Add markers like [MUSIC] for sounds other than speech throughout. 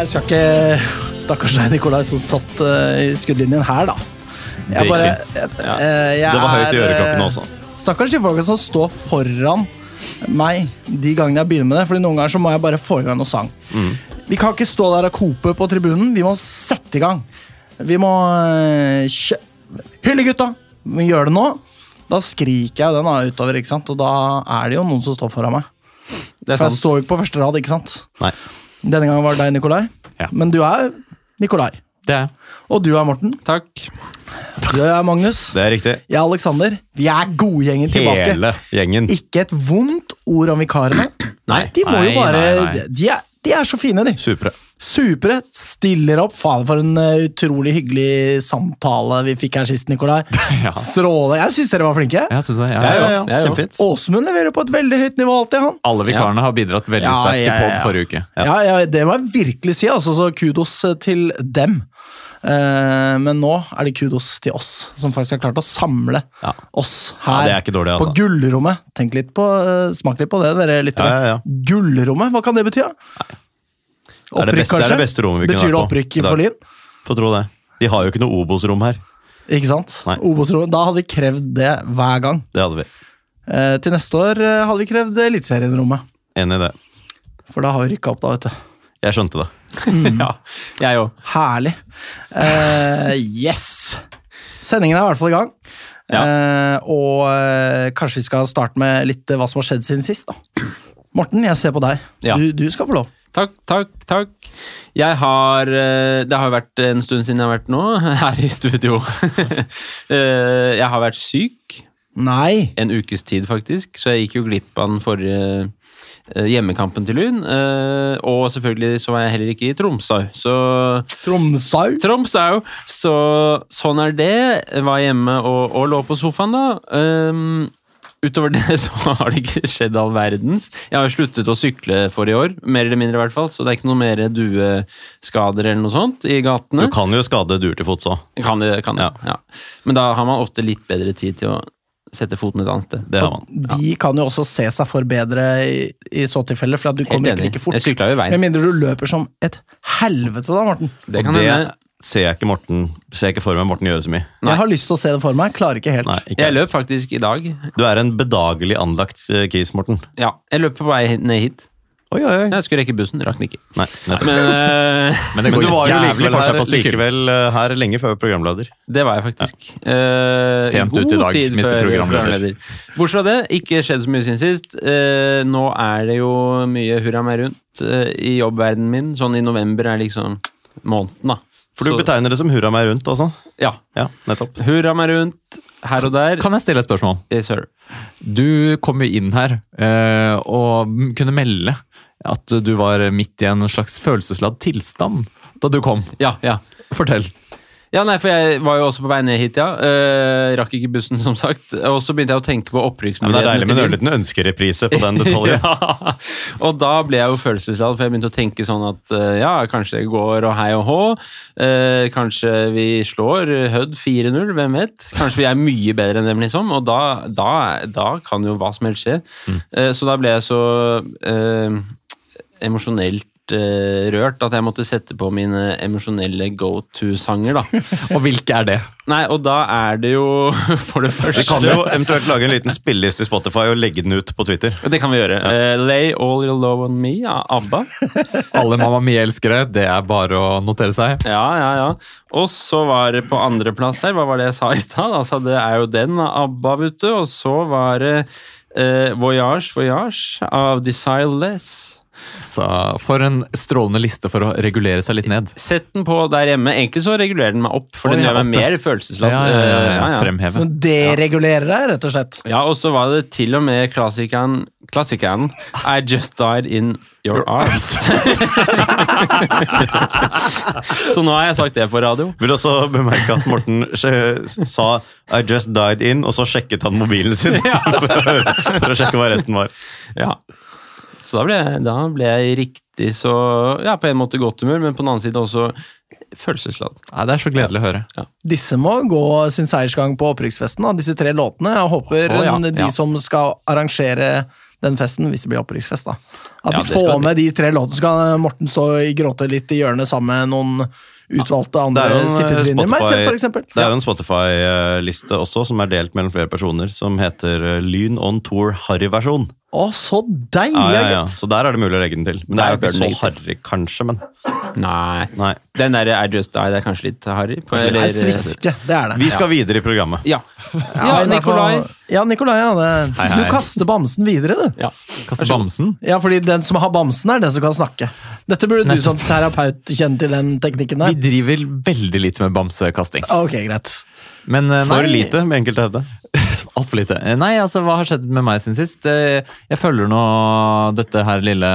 Jeg skal ikke Stakkars deg, Nikolai, som satt uh, i skuddlinjen her, da. Det bare- jeg- eh, jeg Det var høyt i er, eh, også. Stakkars de folka som står foran meg de gangene jeg begynner med det. Fordi noen ganger så må jeg bare få i gang noe sang. Mm. Vi kan ikke stå der og kope på tribunen. Vi må sette i gang. Vi må kjø... Hylle gutta! Vi gjør det nå. Da skriker jeg den utover, ikke sant? og da er det jo noen som står foran meg. Det er For jeg står jo ikke på første rad, ikke sant? Nei. Denne gangen var det deg, Nikolai. Ja. Men du er Nikolai. Det er jeg. Og du er Morten. Takk. Du er Magnus. Det er riktig. Jeg er Alexander. Vi er godgjengen tilbake. Hele gjengen. Ikke et vondt ord om vikarene. Nei. De må jo Nei, bare nei, nei. De, er, de er så fine, de. Supre. Supre. Stiller opp. Faen, for en uh, utrolig hyggelig samtale vi fikk her sist, Nikolai. [LAUGHS] Ja. Stråle. Jeg syns dere var flinke. Jeg synes det. Ja, Ja, ja, ja. Kjempefint. Åsmund leverer på et veldig høyt nivå alltid, han. Alle vikarene har bidratt veldig Ja, sterkt ja, til pod forrige uke. Ja. Ja, ja, Det må jeg virkelig si. Altså, så kudos eh, til dem. Eh, men nå er det kudos til oss, som faktisk har klart å samle Ja. oss her ja, dårlig, altså. på gullrommet. Tenk litt på, eh, Smak litt på det, dere lyttere. Ja. Gullrommet, hva kan det bety? Det er det det er det beste rommet vi Betyr det vært på opprykk i dag. for Lyn? Få tro det. De har jo ikke noe Obos-rom her. Ikke sant? Da hadde vi krevd det hver gang. Det hadde vi. Eh, til neste år eh, hadde vi krevd Eliteserien-rommet. Enig i det. For da har vi rykka opp, da, vet du. Jeg skjønte det. [LAUGHS] Ja, jeg òg. Herlig. Uh, yes! Sendingen er i hvert fall i gang. Ja. Uh, og uh, kanskje vi skal starte med litt hva som har skjedd siden sist. da. Morten, jeg ser på deg. Ja. Du, du skal få lov. Takk, takk, takk. Jeg har Det har vært en stund siden jeg har vært nå, [LAUGHS] her i studio. [LAUGHS] Jeg har vært syk Nei! en ukes tid, faktisk, så jeg gikk jo glipp av den forrige hjemmekampen til Lyn. Eh, Og selvfølgelig så var jeg heller ikke i Tromsø, så Tromsø. Tromsø! Så sånn er det. Jeg var hjemme og, og lå på sofaen, da. Um, utover [LAUGHS] det så har det ikke skjedd all verdens. Jeg har jo sluttet å sykle for i år, mer eller mindre i hvert fall, så det er ikke noe mer dueskader eller noe sånt i gatene. Du kan jo skade duer til fots òg. Kan det, kan det. Ja. Ja. Men da har man ofte litt bedre tid til å sette foten et annet sted. Det har man. De kan jo også se seg forbedre i, i så tilfelle, for at du Helt kommer enig. ikke like fort. Jeg sykla jo i veien. Med mindre du løper som et helvete, da, Morten. Det Og kan det hende. ser jeg ikke Morten Ser jeg ikke for meg Morten gjøre så mye. Nei. Jeg har lyst til å se det for meg, klarer ikke helt. Nei, ikke. Jeg løp faktisk i dag. Du er en bedagelig anlagt eh, kis, Morten. Ja, jeg løp på vei ned hit. Oi, oi, oi. Jeg skulle rekke bussen, rakk den ikke. Nei. Men uh, [LAUGHS] Men [LAUGHS] Men du var jo likevel her, likevel eh, her lenge før programleder. Det var jeg faktisk. Eh, Sent god ut i dag, tid mister programleder. programleder. Bortsett fra det, ikke skjedd så mye siden sist. Uh, nå er det jo mye hurra meg rundt i jobbverdenen min. Sånn i november er liksom måneden, da. For du Så- betegner det som hurra meg rundt, altså? Ja. Ja, nettopp. Hurra meg rundt her og der. Kan jeg stille et spørsmål? Yes, sir. Du kom jo inn her eh, og kunne melde at du var midt i en slags følelsesladd tilstand da du kom. Ja, ja. Fortell. Ja, nei, for jeg var jo også på vei ned hit, ja. Uh, rakk ikke bussen, som sagt. Og så begynte jeg å tenke på Ja, det er deilig med en Lyn. ørliten ønskereprise på den [LAUGHS] detaljen. ja. Og da ble jeg jo følelsesladd, for jeg begynte å tenke sånn at uh, ja, kanskje det går og hei og hå. Uh, kanskje vi slår Hødd 4-0, hvem vet? Kanskje vi er mye bedre enn dem, liksom. Og da, da, da kan jo hva som helst skje. Eh, så da ble jeg så eh, emosjonelt eh, rørt at jeg måtte sette på mine emosjonelle go to-sanger, da. [LAUGHS] Og hvilke er det? Nei, og da er det jo [LAUGHS] for det første Vi kan jo eventuelt lage en liten spilleliste i Spotify og legge den ut på Twitter. Det kan vi gjøre. Eh, Lay All Your Love On Me av ABBA. [LAUGHS] Alle Mamma Mia-elskere, det er bare å notere seg. Ja, ja, ja. Og så var det på andreplass her, hva var det jeg sa i stad? Altså, det er jo den av ABBA, vet du. Og så var det uh, Voyage Voyage av Desireless. Så for en strålende liste for å regulere seg litt ned. Sett den på der hjemme. Egentlig så regulerer den meg opp, for oh, den ja, gjør meg mer følelsesladd. Ja, ja, ja, ja, Fremheve. Deregulerer deg, rett og slett. Ja, og så var det til og med klassikeren, klassikeren I Just Died In Your Arms. [LAUGHS] så nå har jeg sagt det på radio. Vil også bemerke at Morten sa 'I just died in', og så sjekket han mobilen sin [LAUGHS] [LAUGHS] for å sjekke hva resten var. Ja. Så da ble, da ble jeg riktig så Ja, på en måte godt humør, men på den annen side også følelsesladd. Nei, det er så gledelig å høre. Disse må gå sin seiersgang på opprykksfesten, da, disse tre låtene. Jeg håper oh, ja, de ja. som skal arrangere den festen, hvis det blir opprykksfest. da. At Ja, de får med de tre låtene, så kan Morten stå og gråte litt i hjørnet sammen med noen utvalgte andre er eh, sippetryner. Meg selv, for eksempel. Det er jo en Spotify-liste også, som er delt mellom flere personer, som heter eh, Lyn on Tour Harry-versjon. Å, så deilig, Ja, ja, ja. Så der er det mulig å legge den til. Men det er jo ikke så harry, kanskje, men Nei. nei. Den derre I Just Die det er kanskje litt harry. på- Det eller- er sviske, det er det. Vi skal videre i programmet. Ja. Ja, Nikolai. Ja, Nikolai, ja. Det. Hei, hei. Du kaster bamsen videre, du. Ja. kaster bamsen. Ja, fordi den som har bamsen, er den som kan snakke. Dette burde du som terapeut kjenne til den teknikken der. Vi driver veldig lite med bamsekasting. Ok, greit. Men eh, For lite, med enkelte hevde. Altfor lite. Eh, Nei, altså, hva har skjedd med meg siden sist? Eh, Jeg følger nå dette her lille,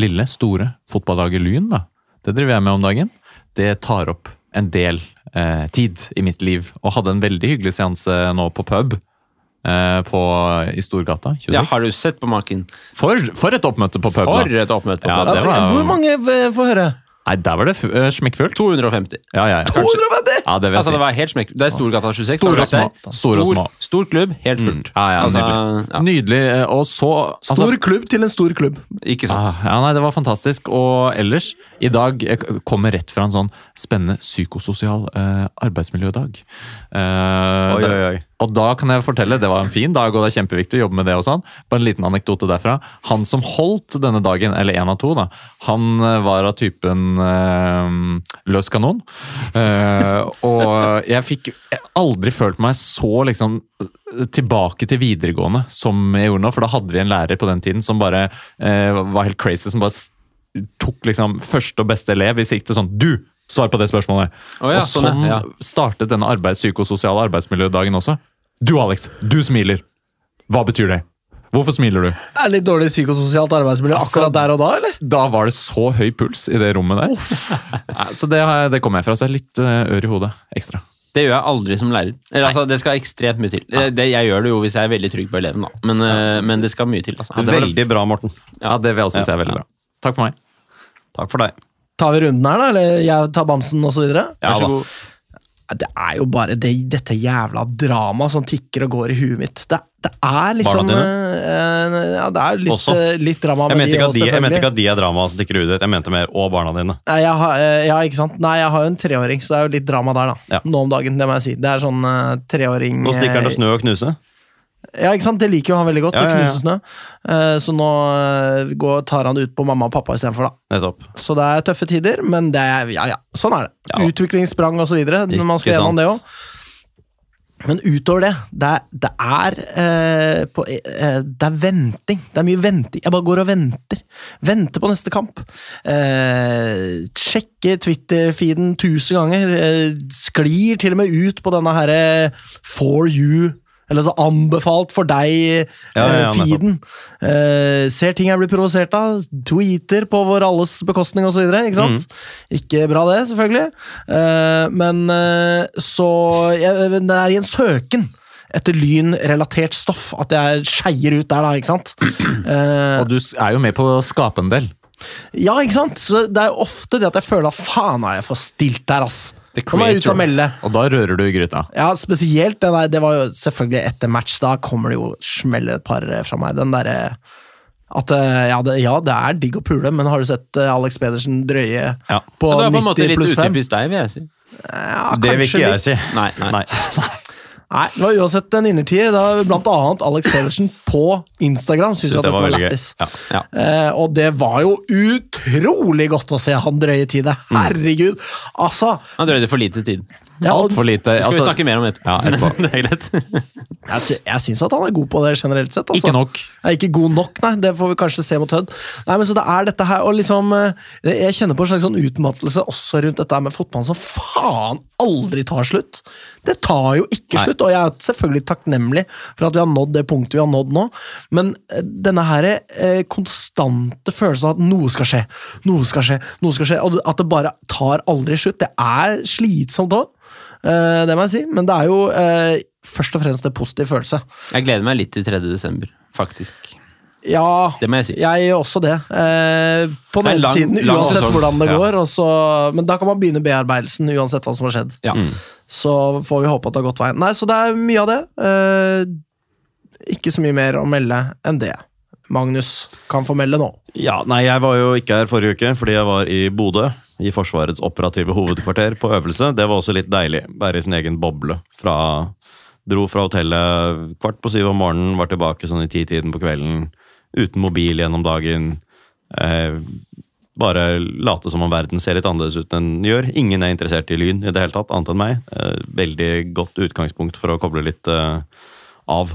lille store fotballaget Lyn, da. Det driver jeg med om dagen. Det tar opp en del eh, tid i mitt liv, og hadde en veldig hyggelig seanse nå på pub. eh, På, I Storgata. 26. ja, har du sett på maken? for, for et oppmøte på pub, For da! et oppmøte på Ja, pub. det var- Hvor mange eh, får høre? Nei, der var det eh, smekkfullt. 250. Ja, ja, ja. 250! ja, det vil jeg Altså, si. det var helt smekk. Det er Storgata 26. Stor og det er små. Stor, og små. Stor, stor klubb, helt fullt. Ja, ja, altså, nydelig. ja, Nydelig. eh, Og så altså- Stor klubb til en stor klubb. ikke sant. Ah, ja, nei, Det var fantastisk. Og ellers, i dag kommer rett fra en sånn spennende psykososial uh, arbeidsmiljødag. Uh, Oi, oi, oi. Og da kan jeg fortelle, det var en fin dag, og det er kjempeviktig å jobbe med det og sånn. Bare en liten anekdote derfra. Han som holdt denne dagen, eller en av to, da, han eh, var av typen øh, løs kanon. Eh, og jeg fikk aldri følt meg så liksom tilbake til videregående som jeg gjorde nå, for da hadde vi en lærer på den tiden som bare øh, var helt crazy, som bare tok liksom første og beste elev i sikte sånn Du! Svar på det spørsmålet. Oh, ja, og sånn, sånn ja. startet denne arbeids psykososiale arbeidsmiljødagen også. Du, Alex, du smiler. Hva betyr det? Hvorfor smiler du? Er det litt dårlig psykososialt arbeidsmiljø Altså- akkurat der og da, eller? Da var det så høy puls i det rommet der. [LAUGHS] Så det, har jeg- det kommer jeg fra. Så jeg har litt eh, ør i hodet ekstra. Det gjør jeg aldri som lærer. Eller, altså, det skal ekstremt mye til. Eh, Det, jeg gjør det jo hvis jeg er veldig trygg på eleven, da. Men, ja. men det skal mye til. Altså. Ja, det. Veldig bra, Morten. Ja, Det vil jeg også si er veldig bra. Takk for meg. Takk for deg. Tar vi runden her, da? Eller jeg tar bamsen, og så videre? Ja, Vær så da. Det er jo bare det, dette jævla dramaet som tikker og går i huet mitt. Det, det er liksom eh, Ja, det er litt, Også. eh, litt drama Jeg med de at de, jeg mente ikke at de er drama som tikker i huet ditt. Jeg mente mer og barna dine. Nei, jeg har, eh, ja, ikke sant? Nei, jeg har jo en treåring, så det er jo litt drama der, da. Ja. Nå om dagen, det må jeg si. Det er sånn uh, treåring Nå stikker han til snø og knuse. Ja, ikke sant? Det liker jo han veldig godt, Ja, å ja, ja. knuse snø. Eh, så nå eh, går, tar han det ut på mamma og pappa istedenfor, da. Nettopp. Så det er tøffe tider, men det er, ja, ja, sånn er det. Ja. Utviklingssprang videre, når man skal gjennom det òg. Men utover det, det er, det er eh, på, eh, Det er venting. Det er mye venting. Jeg bare går og venter. Venter på neste kamp. Eh, sjekker Twitter-feeden tusen ganger. Eh, sklir til og med ut på denne herre For you eller så anbefalt for Ja, ja, ja, deg-feeden. feeden. Eh, ser ting jeg blir provosert av. Tweeter på vår alles bekostning osv. Ikke sant? Ikke bra, det, selvfølgelig. Uh, men eh, så jeg, Det er i en søken etter lynrelatert stoff at jeg skeier ut der, da. ikke sant? [CLEARS THROAT] Eh, Og du er jo med på å skape en del. ja, ikke sant? Så det er jo ofte det at jeg føler at faen er jeg for stilt der, ass. The Nå ut og creator. melde. Og da rører du i gryta. Ja, spesielt den der, det var jo selvfølgelig etter match, da kommer det jo smeller et par eh, fra meg. Den derre at eh, ja det, ja, det er digg å pule, men har du sett eh, Alex Pedersen drøye Ja. på Men det er på en måte litt pluss 5? utypisk deg, vil jeg si. Ja, Det vil ikke litt. jeg si. Nei, nei. Nei. [LAUGHS] Nei, det var uansett en innertier. Da blant annet Alex Pedersen på Instagram syntes Synes at det dette var var lættis. Ja. Ja. Eh, og det var jo utrolig godt å se han drøye tide. Mm. Herregud! Altså Han drøyde for lite tid. ja, Altfor lite. Skal vi altså- snakke mer om det? Ja, etterpå. [LAUGHS] det er greit. Jeg, sy jeg syns at han er god på det generelt sett. Altså. Ikke nok. Nei, ikke god nok, nei. Det får vi kanskje se mot Hødd. Nei, men så det er dette her, og liksom eh, Jeg kjenner på en slags sånn utmattelse også rundt dette med fotballen som faen aldri tar slutt. Det tar jo ikke Nei. slutt, og jeg er selvfølgelig takknemlig for at vi har nådd det punktet vi har nådd nå, men eh, denne her eh, konstante følelsen av at noe skal skje, noe skal skje, noe skal skje, og at det bare tar aldri slutt, det er slitsomt òg. det må jeg si, men det er jo eh, først og fremst en positiv følelse. Jeg gleder meg litt til 3. desember, faktisk. Ja, Det må jeg si. Jeg gjør også det. Eh, på den lang- siden, uansett lang hvordan det Ja. går. Og så, men da kan man begynne bearbeidelsen uansett hva som har skjedd. Ja. Så får vi håpe at det har gått veien. Nei, så det er mye av det. Eh, ikke så mye mer å melde enn det. Magnus kan få melde nå. Ja, nei, jeg var jo ikke her forrige uke fordi jeg var i Bodø. I Forsvarets operative hovedkvarter på øvelse. Det var også litt deilig. Være i sin egen boble. Fra, dro fra hotellet kvart på syv om morgenen, var tilbake sånn i ti-tiden på kvelden. Uten mobil gjennom dagen. Eh, bare late som om verden ser litt annerledes ut enn den gjør. Ingen er interessert i lyn i det hele tatt, annet enn meg. Eh, veldig godt utgangspunkt for å koble litt eh, av.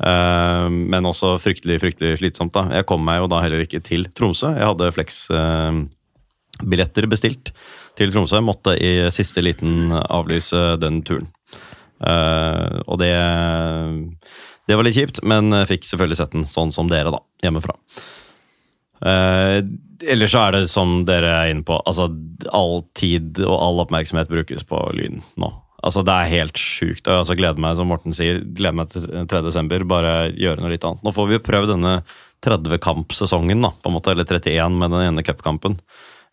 Eh, men også fryktelig fryktelig slitsomt. da. Jeg kom meg jo da heller ikke til Tromsø. Jeg hadde Flex-billetter bestilt til Tromsø. Måtte i siste liten avlyse den turen. Eh, og det Det var litt kjipt, men jeg fikk selvfølgelig sett den sånn som dere, da. Hjemmefra. Eh, ellers så er det som dere er inne på, altså all tid og all oppmerksomhet brukes på Lyn nå. Altså Det er helt sjukt. og Jeg altså, gleder meg som Morten sier, gleder meg til 3. desember. Bare gjøre noe litt annet. Nå får vi jo prøvd denne 30-kampsesongen, da, på en måte, eller 31 med den ene cupkampen.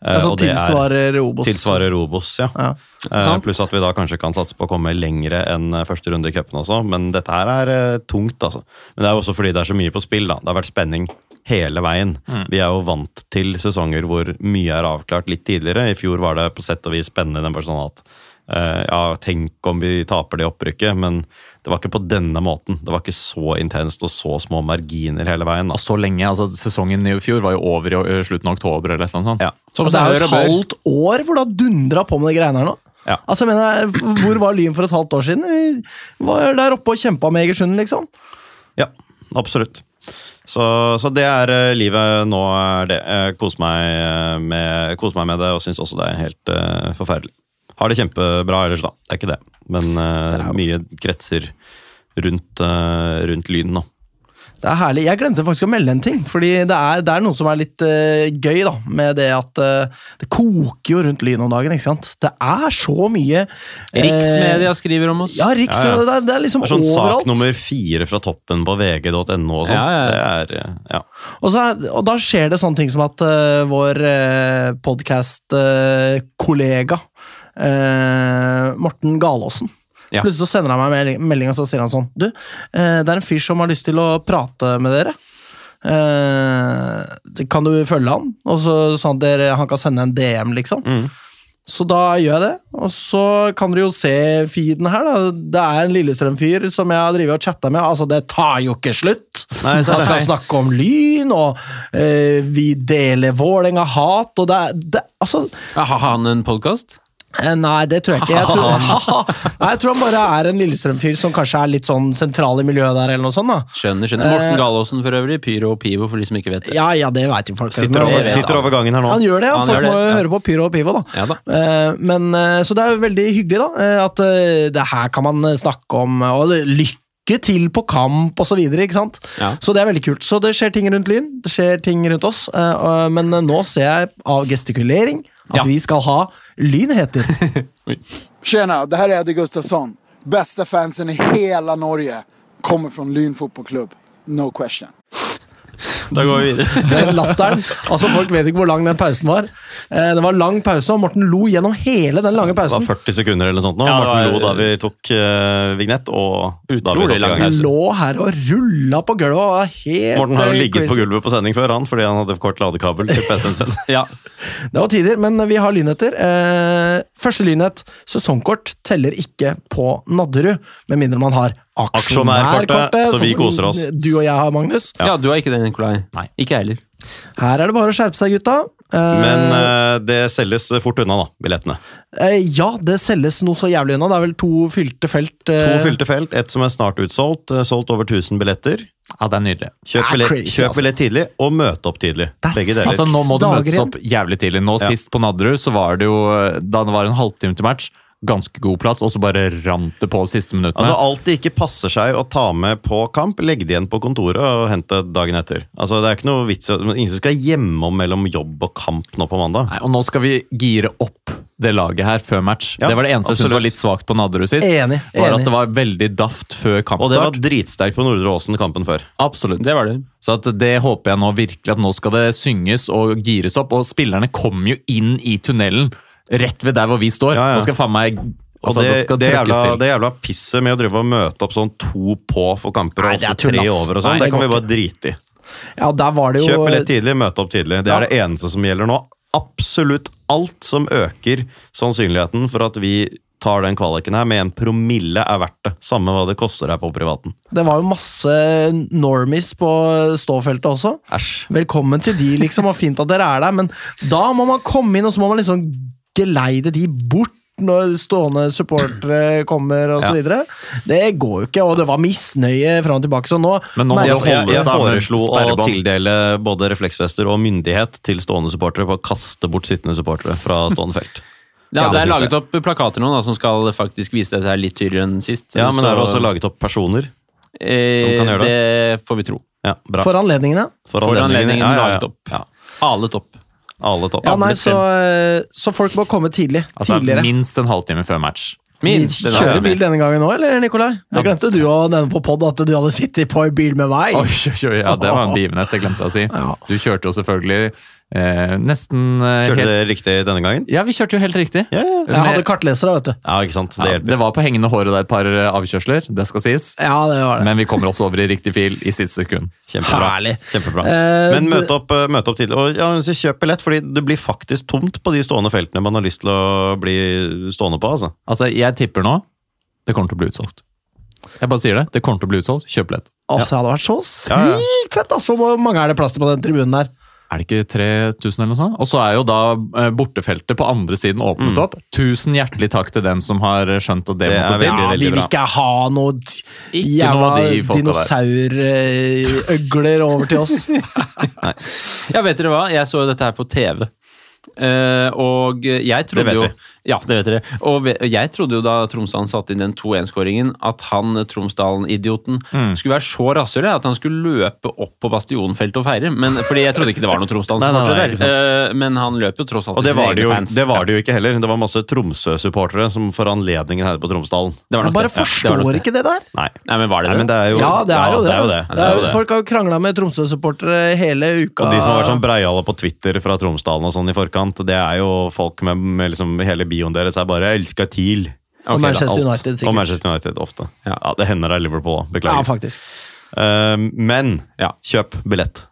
Eh, Altså og det er- tilsvarer Obos. Tilsvarer Robos, ja. Ja. Eh, pluss at vi da kanskje kan satse på å komme lengre enn eh, første runde i cupen også. Men dette her er tungt, altså. Men det er jo også fordi det er så mye på spill. da. Det har vært spenning hele veien. Vi er jo vant til sesonger hvor mye er avklart litt tidligere. I fjor var det på sett og vis spennende. den bare sånn at ja, Tenk om vi taper det opprykket, men det var ikke på denne måten. Det var ikke så intenst og så små marginer hele veien. da. Og så lenge, altså Sesongen i fjor var jo over i ø, slutten av oktober. eller noe sånt. Ja. Som Og det er jo et halvt år hvor du har dundra på med de greiene her nå. Ja. Altså, jeg mener, Hvor var Lyn for et halvt år siden? Vi var der oppe og kjempa med Egersund, liksom. Ja, absolutt. Så, så det er eh, livet nå. er det. Jeg koser meg eh, med, koser meg med det og syns også det er helt uh, forferdelig. Har det kjempebra ellers, da. Det er ikke det. Men uh, Det er mye kretser rundt, uh, rundt Lyn nå. Det er herlig. Jeg glemte faktisk å melde en ting. fordi det er, det er noe som er litt uh, gøy da, med det at uh, det koker jo rundt Lyn om dagen. ikke sant? Det er så mye uh, Riksmedia skriver om oss. Ja, Riks, Ja, ja. Det, er, det er liksom Det er sånn overalt. sak nummer fire fra toppen på vg.no og sånn. Ja, ja, Det ja. Og, så er, og da skjer det sånne ting som at vår uh, podkast-kollega Morten Galaasen Ja. Plutselig så sender han meg en melding og så sier han sånn Du, eh, det er en fyr som har lyst til å prate med dere. Eh, kan du følge han? Og så sånn at dere, han kan sende en DM, liksom. Mm. Så da gjør jeg det. Og så kan dere jo se feeden her. da. Det er en Lillestrøm-fyr som jeg har og chatta med. Altså, Det tar jo ikke slutt! Nei, så Han skal snakke om Lyn, og eh, vi deler Vålerenga-hat, og det er det, Altså, Har han en podkast? Eh, nei, det tror jeg ikke. Jeg tror, [LAUGHS] nei, jeg tror han bare er en Lillestrøm-fyr som kanskje er litt sånn sentral i miljøet der, eller noe sånt. da. Skjønner, skjønner. Morten Galaasen for øvrig. Pyro og Pivo, for de som ikke vet det. Ja, ja, det vet jo folk. Sitter, over, sitter over gangen her nå. Han gjør det, ja. Han folk det, må jo ja. høre på Pyro og Pivo, da. Ja da. Eh, men, eh, så det er jo veldig hyggelig, da. eh, At eh, det her kan man eh, snakke om. Og det- lykke til på kamp og så videre, ikke sant. Ja. Så det er veldig kult. Så det skjer ting rundt Lyn, det skjer ting rundt oss. eh, Men nå ser jeg av gestikulering at Ja. vi skal ha lynheter. [LAUGHS] Tjena, det her er Eddie Gustafsson. Beste fansen i hele Norge kommer fra Lyn fotballklubb. No question. Da går vi videre. Den latteren. Altså, folk vet ikke hvor lang den pausen var. Eh, Det var lang pause, og Morten lo gjennom hele den lange pausen. Det var 40 sekunder eller noe sånt nå. Ja, Morten var- lo da vi tok uh, vignett, og da vi Utrolig i lang gang. pause. Lå her og rulla på gulvet. og var helt Morten har jo ligget på gulvet på sending før, han, fordi han hadde kort ladekabel til PC-en sin. [LAUGHS] Ja. Det var tider, men vi har lynheter. Eh, første lynhet. Sesongkort teller ikke på Nadderud, med mindre man har Aksjonærkortet, aksjonærkortet. så vi sånn som koser oss. Du og jeg har, Magnus. ja, du har ikke det, Nikolai. Nei. Ikke jeg heller. Her er det bare å skjerpe seg, gutta. Eh, Men eh, det selges fort unna, da, billettene. eh, ja, det selges noe så jævlig unna. Det er vel to fylte felt. To eh, fylte felt, ett som er snart utsolgt. eh, Solgt over 1000 billetter. Ja, det er nydelig. Det Kjøp er billett, crazy, kjøp altså. billett tidlig, og møte opp tidlig. Det er Begge deler. Altså, nå må du dager møtes igjen. opp jævlig tidlig. Nå Ja. Sist på Nadderud så var det jo Da det var en halvtime til match, ganske god plass, og så bare rant det på de siste minuttene. Altså Alt det ikke passer seg å ta med på kamp, legg det igjen på kontoret og hent det dagen etter. Altså Det er ikke noe vits Ingen som skal hjemom mellom jobb og kamp nå på mandag. Nei, og nå skal vi gire opp det laget her før match. Ja, det var det eneste jeg syntes var litt svakt på Nadderud sist. Enig. Var enig. at det var veldig daft før kampstart. Og det var dritsterkt på Nordre Åsen kampen før. Absolutt. Det var det. Så at det håper jeg nå virkelig at nå skal det synges og gires opp. Og spillerne kommer jo inn i tunnelen rett ved der hvor vi står. Ja, ja. Så skal faen meg Og Altså, det, det det, jævla, det jævla pisset med å drive og møte opp sånn to på for kamper og ofte tre over og sånn, Nei, det det kan vi bare drite i. Ja, der var det jo Kjøp billett tidlig, møte opp tidlig. Det Ja. er det eneste som gjelder nå. Absolutt alt som øker sannsynligheten for at vi tar den kvaliken her med en promille er verdt det. Samme hva det koster her på privaten. Det var jo masse normies på ståfeltet også. Æsj. Velkommen til de, liksom, og fint at dere er der, men da må man komme inn, og så må man liksom geleide de bort når stående supportere kommer og så Ja. Det går jo ikke, og det var misnøye fram og tilbake, så nå Men nå må Jeg, jeg, jeg foreslo å tildele både refleksvester og myndighet til stående supportere på å kaste bort sittende supportere fra stående felt. [LAUGHS] Ja, det er laget opp plakater nå da, som skal faktisk vise dette her litt tydeligere enn sist. Ja, men så- er det også laget opp personer? eh, som kan gjøre det? Det får vi tro. Ja, bra. for anledningene. For For anledningen Ja, ja, ja. laget opp. Ja. Alet opp. Alle topp. Ja, nei, så, eh, så folk må komme tidlig. Altså, tidligere. minst en halvtime før match. Minst. en kjører er bil denne gangen òg, eller, Nikolai? Det glemte du å nevne på pod, at du hadde sittet på en bil med meg. Oi, oi, oi, ja, det var en begivenhet, jeg glemte å si. Du kjørte jo selvfølgelig eh, nesten eh, Kjørte helt det riktig denne gangen? Ja, vi kjørte jo helt riktig. Ja, ja. Jeg hadde kartlesere, vet du. ja ikke sant. Det Ja, det var på hengende håret der et par eh, avkjørsler, det skal sies. Ja, det var det. Men vi kommer oss over i riktig fil i siste sekund. Kjempebra. Herlig. Kjempebra. Eh, Men møte opp, eh, møte opp tidlig. Og ja, kjøp billett, fordi det blir faktisk tomt på de stående feltene man har lyst til å bli stående på. altså. Altså, jeg tipper nå det kommer til å bli utsolgt. Jeg bare sier det. Det kommer til å bli utsolgt. Kjøp billett. Åh, det hadde vært så Ja, ja. sykt fett! Altså, hvor mange er det plass til på den tribunen der? Er det ikke 3000 eller noe sånt? Og så er jo da eh, bortefeltet på andre siden åpnet opp. Tusen hjertelig takk til den som har skjønt at det, Det måtte til. veldig, Ja, veldig vi vil ikke ha noe jævla dinosaurøgler over til oss. [LAUGHS] Ja, vet dere hva? Jeg så jo dette her på TV. Eh, og jeg trodde Det vet jo vi. Ja, det vet dere. Og ve- jeg trodde jo da Tromsdalen satte inn den 2-1-skåringen, at han Tromsdalen-idioten Mm. skulle være så rasshøl at han skulle løpe opp på Bastionfeltet og feire. Men, fordi jeg trodde ikke det var noen [LAUGHS] Nei, nei, nei, Tromsdalen-supportere der. Uh, men han løp jo tross alt til sine var det, egne fans. det var det jo ikke heller. Det var masse Tromsø-supportere som for anledningen her på Tromsdalen. Det var Jeg bare det. Ja, det var forstår nok det. ikke det der. Nei. Nei, men var det Nei, det? men det er jo Ja, det er jo det. det, er jo det. Folk har jo krangla med Tromsø-supportere hele uka. Og de som har vært sånn breiale på Twitter fra Tromsdalen og sånn i forkant, det er jo folk med, med liksom hele bioen deres er bare 'jeg elsker TIL'. Og Ok, da. Manchester. United, Og sikkert. Manchester United, ofte. Ja. Ja, Det hender det er Liverpool òg. Ja, Beklager. faktisk. Uh, men Ja. kjøp billett.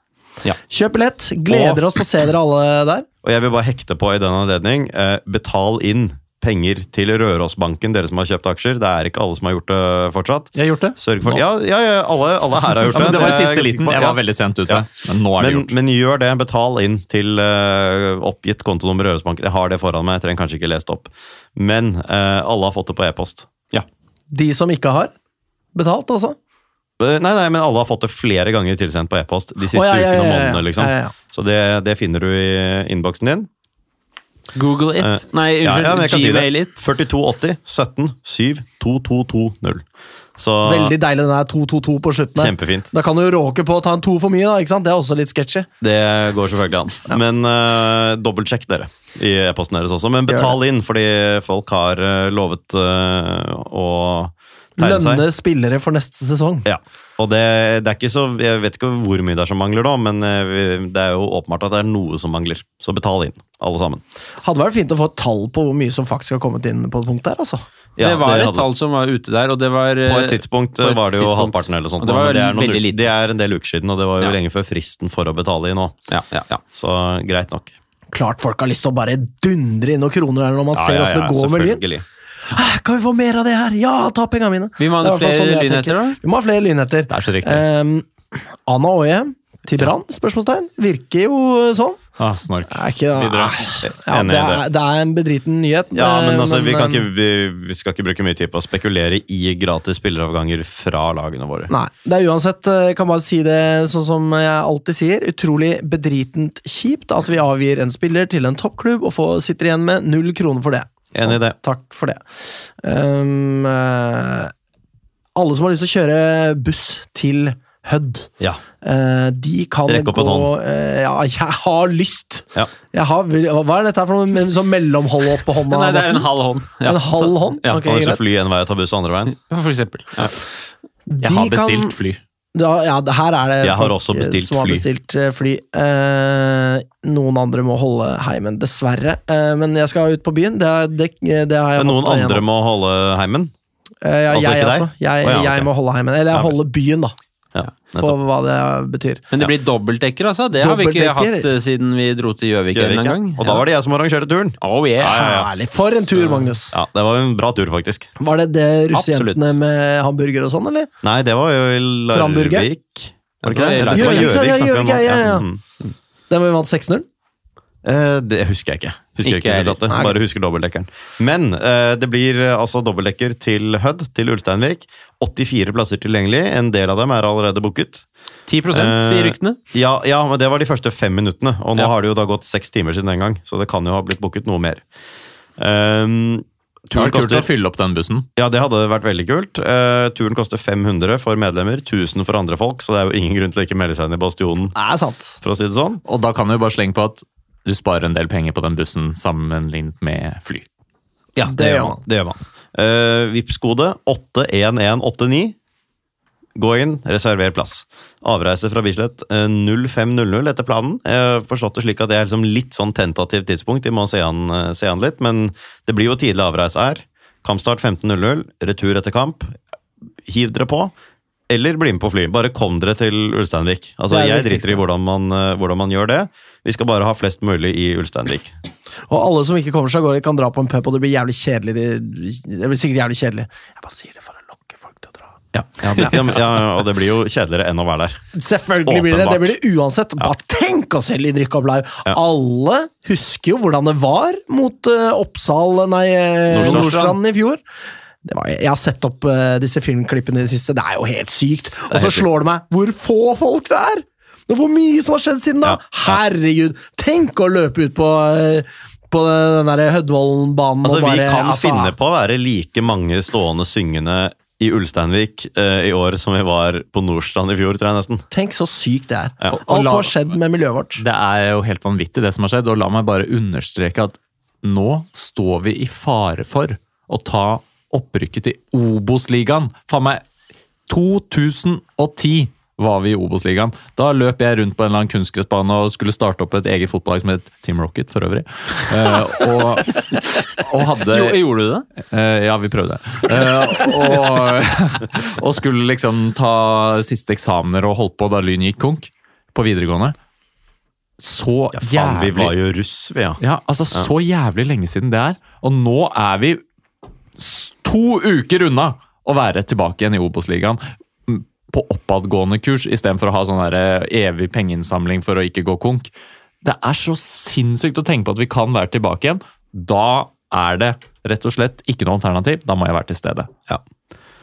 Kjøp billett. Gleder oss til å se dere alle der. Og jeg vil bare hekte på i den anledning. Uh, betal inn penger til Rørosbanken, dere som har kjøpt aksjer. Det er ikke alle som har gjort det fortsatt. Jeg har gjort det. Sørg for Ja, ja, ja alle, alle her har gjort det. ja, det var i jeg siste liten. Jeg var veldig sent ute. Ja. Men nå er det Men, gjort. men gjør det. Betal inn til uh, oppgitt kontonummer Rørosbanken. Jeg har det foran meg, jeg trenger kanskje ikke lest opp. Men uh, alle har fått det på e-post. De som ikke har betalt, altså. Eh, Nei, nei, men alle har fått det flere ganger tilsendt på e-post de siste oh, ja, ja, ukene og ja, ja. månedene. liksom. Ja, ja, ja. Så det, det finner du i innboksen din. Google it. Uh, Nei, unnskyld. ja, si Gmail det. it. 4280 17 7 2220. Så Veldig deilig den der 2-2-2 på slutten. kjempefint. Da kan du råke på å ta en to for mye, da. ikke sant? Det er også litt sketchy. Det går selvfølgelig an. Men uh, dobbeltsjekk dere i e-posten deres også. Men betal inn, fordi folk har uh, lovet uh, å. Lønne spillere for neste sesong. Ja, og det, det er ikke så Jeg vet ikke hvor mye det er som mangler, da, men eh, det er jo åpenbart at det er noe som mangler. Så betal inn, alle sammen. Hadde vært fint å få et tall på hvor mye som faktisk har kommet inn på det punktet her, altså. Ja, det var et tall som var ute der, og det var På eh, et tidspunkt på et var det jo tidspunkt. halvparten eller sånt. Og det var men det er, noen, lite. det er en del uker siden, og det var jo Ja. lenge før fristen for å betale inn òg. Ja, ja, ja. Så greit nok. Klart folk har lyst til å bare dundre inn noen kroner her når man ser åssen det går med Lyn. Hæ, Kan vi få mer av det her? Ja, ta pengene mine! Vi må ha er flere sånn lynheter, da? Vi må ha flere lynheter. Det er så riktig. Um, Anna Åje til Brann? Spørsmålstegn. Virker jo sånn. Ah, snork. Er ikke, Ja, det, er, det er en bedriten nyhet. Ja, men altså, vi, kan um, ikke, vi, vi skal ikke bruke mye tid på å spekulere i gratis spilleravganger fra lagene våre. Nei, det er uansett, eh, jeg kan bare si det sånn som jeg alltid sier, utrolig bedritent kjipt at vi avgir en spiller til en toppklubb og får, sitter igjen med null kroner for det. Enig i det. Takk for det. Um, alle som har lyst til å kjøre buss til Hødd, Ja. eh, de kan Rekk opp gå en hånd. eh, Ja, [LAUGHS] jeg har lyst! Ja. Jeg har, hva er dette for noe sånn mellomhold opp på [LAUGHS] hånda? Nei, det er en halv hånd. Ja. En halv hånd? Ja, Okay, Kan du fly en vei og ta buss andre veien? For eksempel. Ja. Jeg De har kan- bestilt fly. Da, ja, her er det Jeg har folk, bestilt som har bestilt fly. fly. Eh, noen andre må holde heimen, dessverre. Eh, men jeg skal ut på byen. Det, det, det har jeg Men noen andre må holde heimen? Eh, ja, altså jeg ikke deg? også. Jeg, oh, ja, okay. jeg må holde heimen. Eller jeg holder byen, da. Nettopp. hva det betyr. Men det blir dobbeltdekker, altså. Det har vi ikke hatt eh, siden vi dro til Gjøvik en gang. Og da var det jeg som arrangerte turen. Oh yeah. Ja, ja, ja. Herlig! For en tur, Magnus! Ja, Det var en bra tur, faktisk. Var det det russejentene med hamburger og sånn, eller? Nei, det var jo? Larvik. Var det ikke det? Dette var Gjøvik, ja, ja, ja, ja. Mm. Den vi vant 6-0? Eh, det husker jeg ikke. Husker Ikke ikke det. Nei. Bare husker dobbeltdekkeren. Men eh, det blir eh, altså dobbeltdekker til Hødd, til Ulsteinvik. 84 plasser tilgjengelig. En del av dem er allerede booket. 10 Eh, sier ryktene. Ja, ja, men det var de første fem minuttene. Og nå Ja. har det jo da gått seks timer siden den gang, så det kan jo ha blitt booket noe mer. Um, Det turen var kult å fylle opp den bussen. ja, det hadde vært veldig kult. Uh, turen koster 500 for medlemmer, 1000 for andre folk, så det er jo ingen grunn til å ikke melde seg inn i Bastionen, Det er sant. for å si det sånn. Og da kan du bare slenge på at du sparer en del penger på den bussen sammenlignet med fly. Ja, det, gjør man. Det gjør man. Uh, Vipps-kode 81189. Gå inn, reserver plass. Avreise fra Bislett eh, 05.00 etter planen. Jeg har forstått det slik at det er liksom litt sånn tentativt tidspunkt, vi må se an, eh, se an litt, men det blir jo tidlig avreise her. Kampstart 15.00, retur etter kamp. Hiv dere på, eller bli med på fly. Bare kom dere til Ulsteinvik. Altså, jeg driter i hvordan man, eh, hvordan man gjør det. Vi skal bare ha flest mulig i Ulsteinvik. Og alle som ikke kommer seg av gårde, kan dra på en pub, og det blir jævlig kjedelig. Det, blir sikkert jævlig kjedelig. Jeg bare sier det for å lokke folk til å dra. Ja, ja, det, ja, ja, og det blir jo kjedeligere enn å være der. Selvfølgelig blir det det. Blir det uansett. Bare tenk oss selv i rykke opp live! Ja. Alle husker jo hvordan det var mot uh, Oppsal Nei, uh, Nordstrand. Nordstrand i fjor. Det var, jeg har sett opp uh, disse filmklippene i det siste. Det er jo helt sykt. Og så slår det meg hvor få folk det er! Det er Hvor mye som har skjedd siden da! Ja, ja. Herregud! Tenk å løpe ut på eh, på den der Hødvollen-banen Altså, og bare vi kan altså, finne på å være like mange stående syngende i Ulsteinvik uh, i år som vi var på Nordstrand i fjor, tror jeg nesten. Tenk så sykt det er. Ja. Og Alt som har skjedd med miljøet vårt. Det er jo helt vanvittig, det som har skjedd. Og la meg bare understreke at nå står vi i fare for å ta opprykket til Obos-ligaen. Faen meg 2010 var vi i Obos-ligaen. Da løp jeg rundt på en eller annen kunstgressbane og skulle starte opp et eget fotballag som het Team Rocket, for øvrig. Uh, og, og hadde Jo, gjorde du det? Uh, ja, vi prøvde. Uh, og, og skulle liksom ta siste eksamener og holdt på da Lyn gikk konk på videregående. Så Ja, faen, vi var jo russ, vi, ja. Ja, altså Så jævlig lenge siden det er. Og nå er vi to uker unna å være tilbake igjen i Obos-ligaen. På oppadgående kurs, istedenfor å ha sånn eh, evig pengeinnsamling for å ikke gå konk. Det er så sinnssykt å tenke på at vi kan være tilbake igjen. Da er det rett og slett ikke noe alternativ. Da må jeg være til stede. Ja.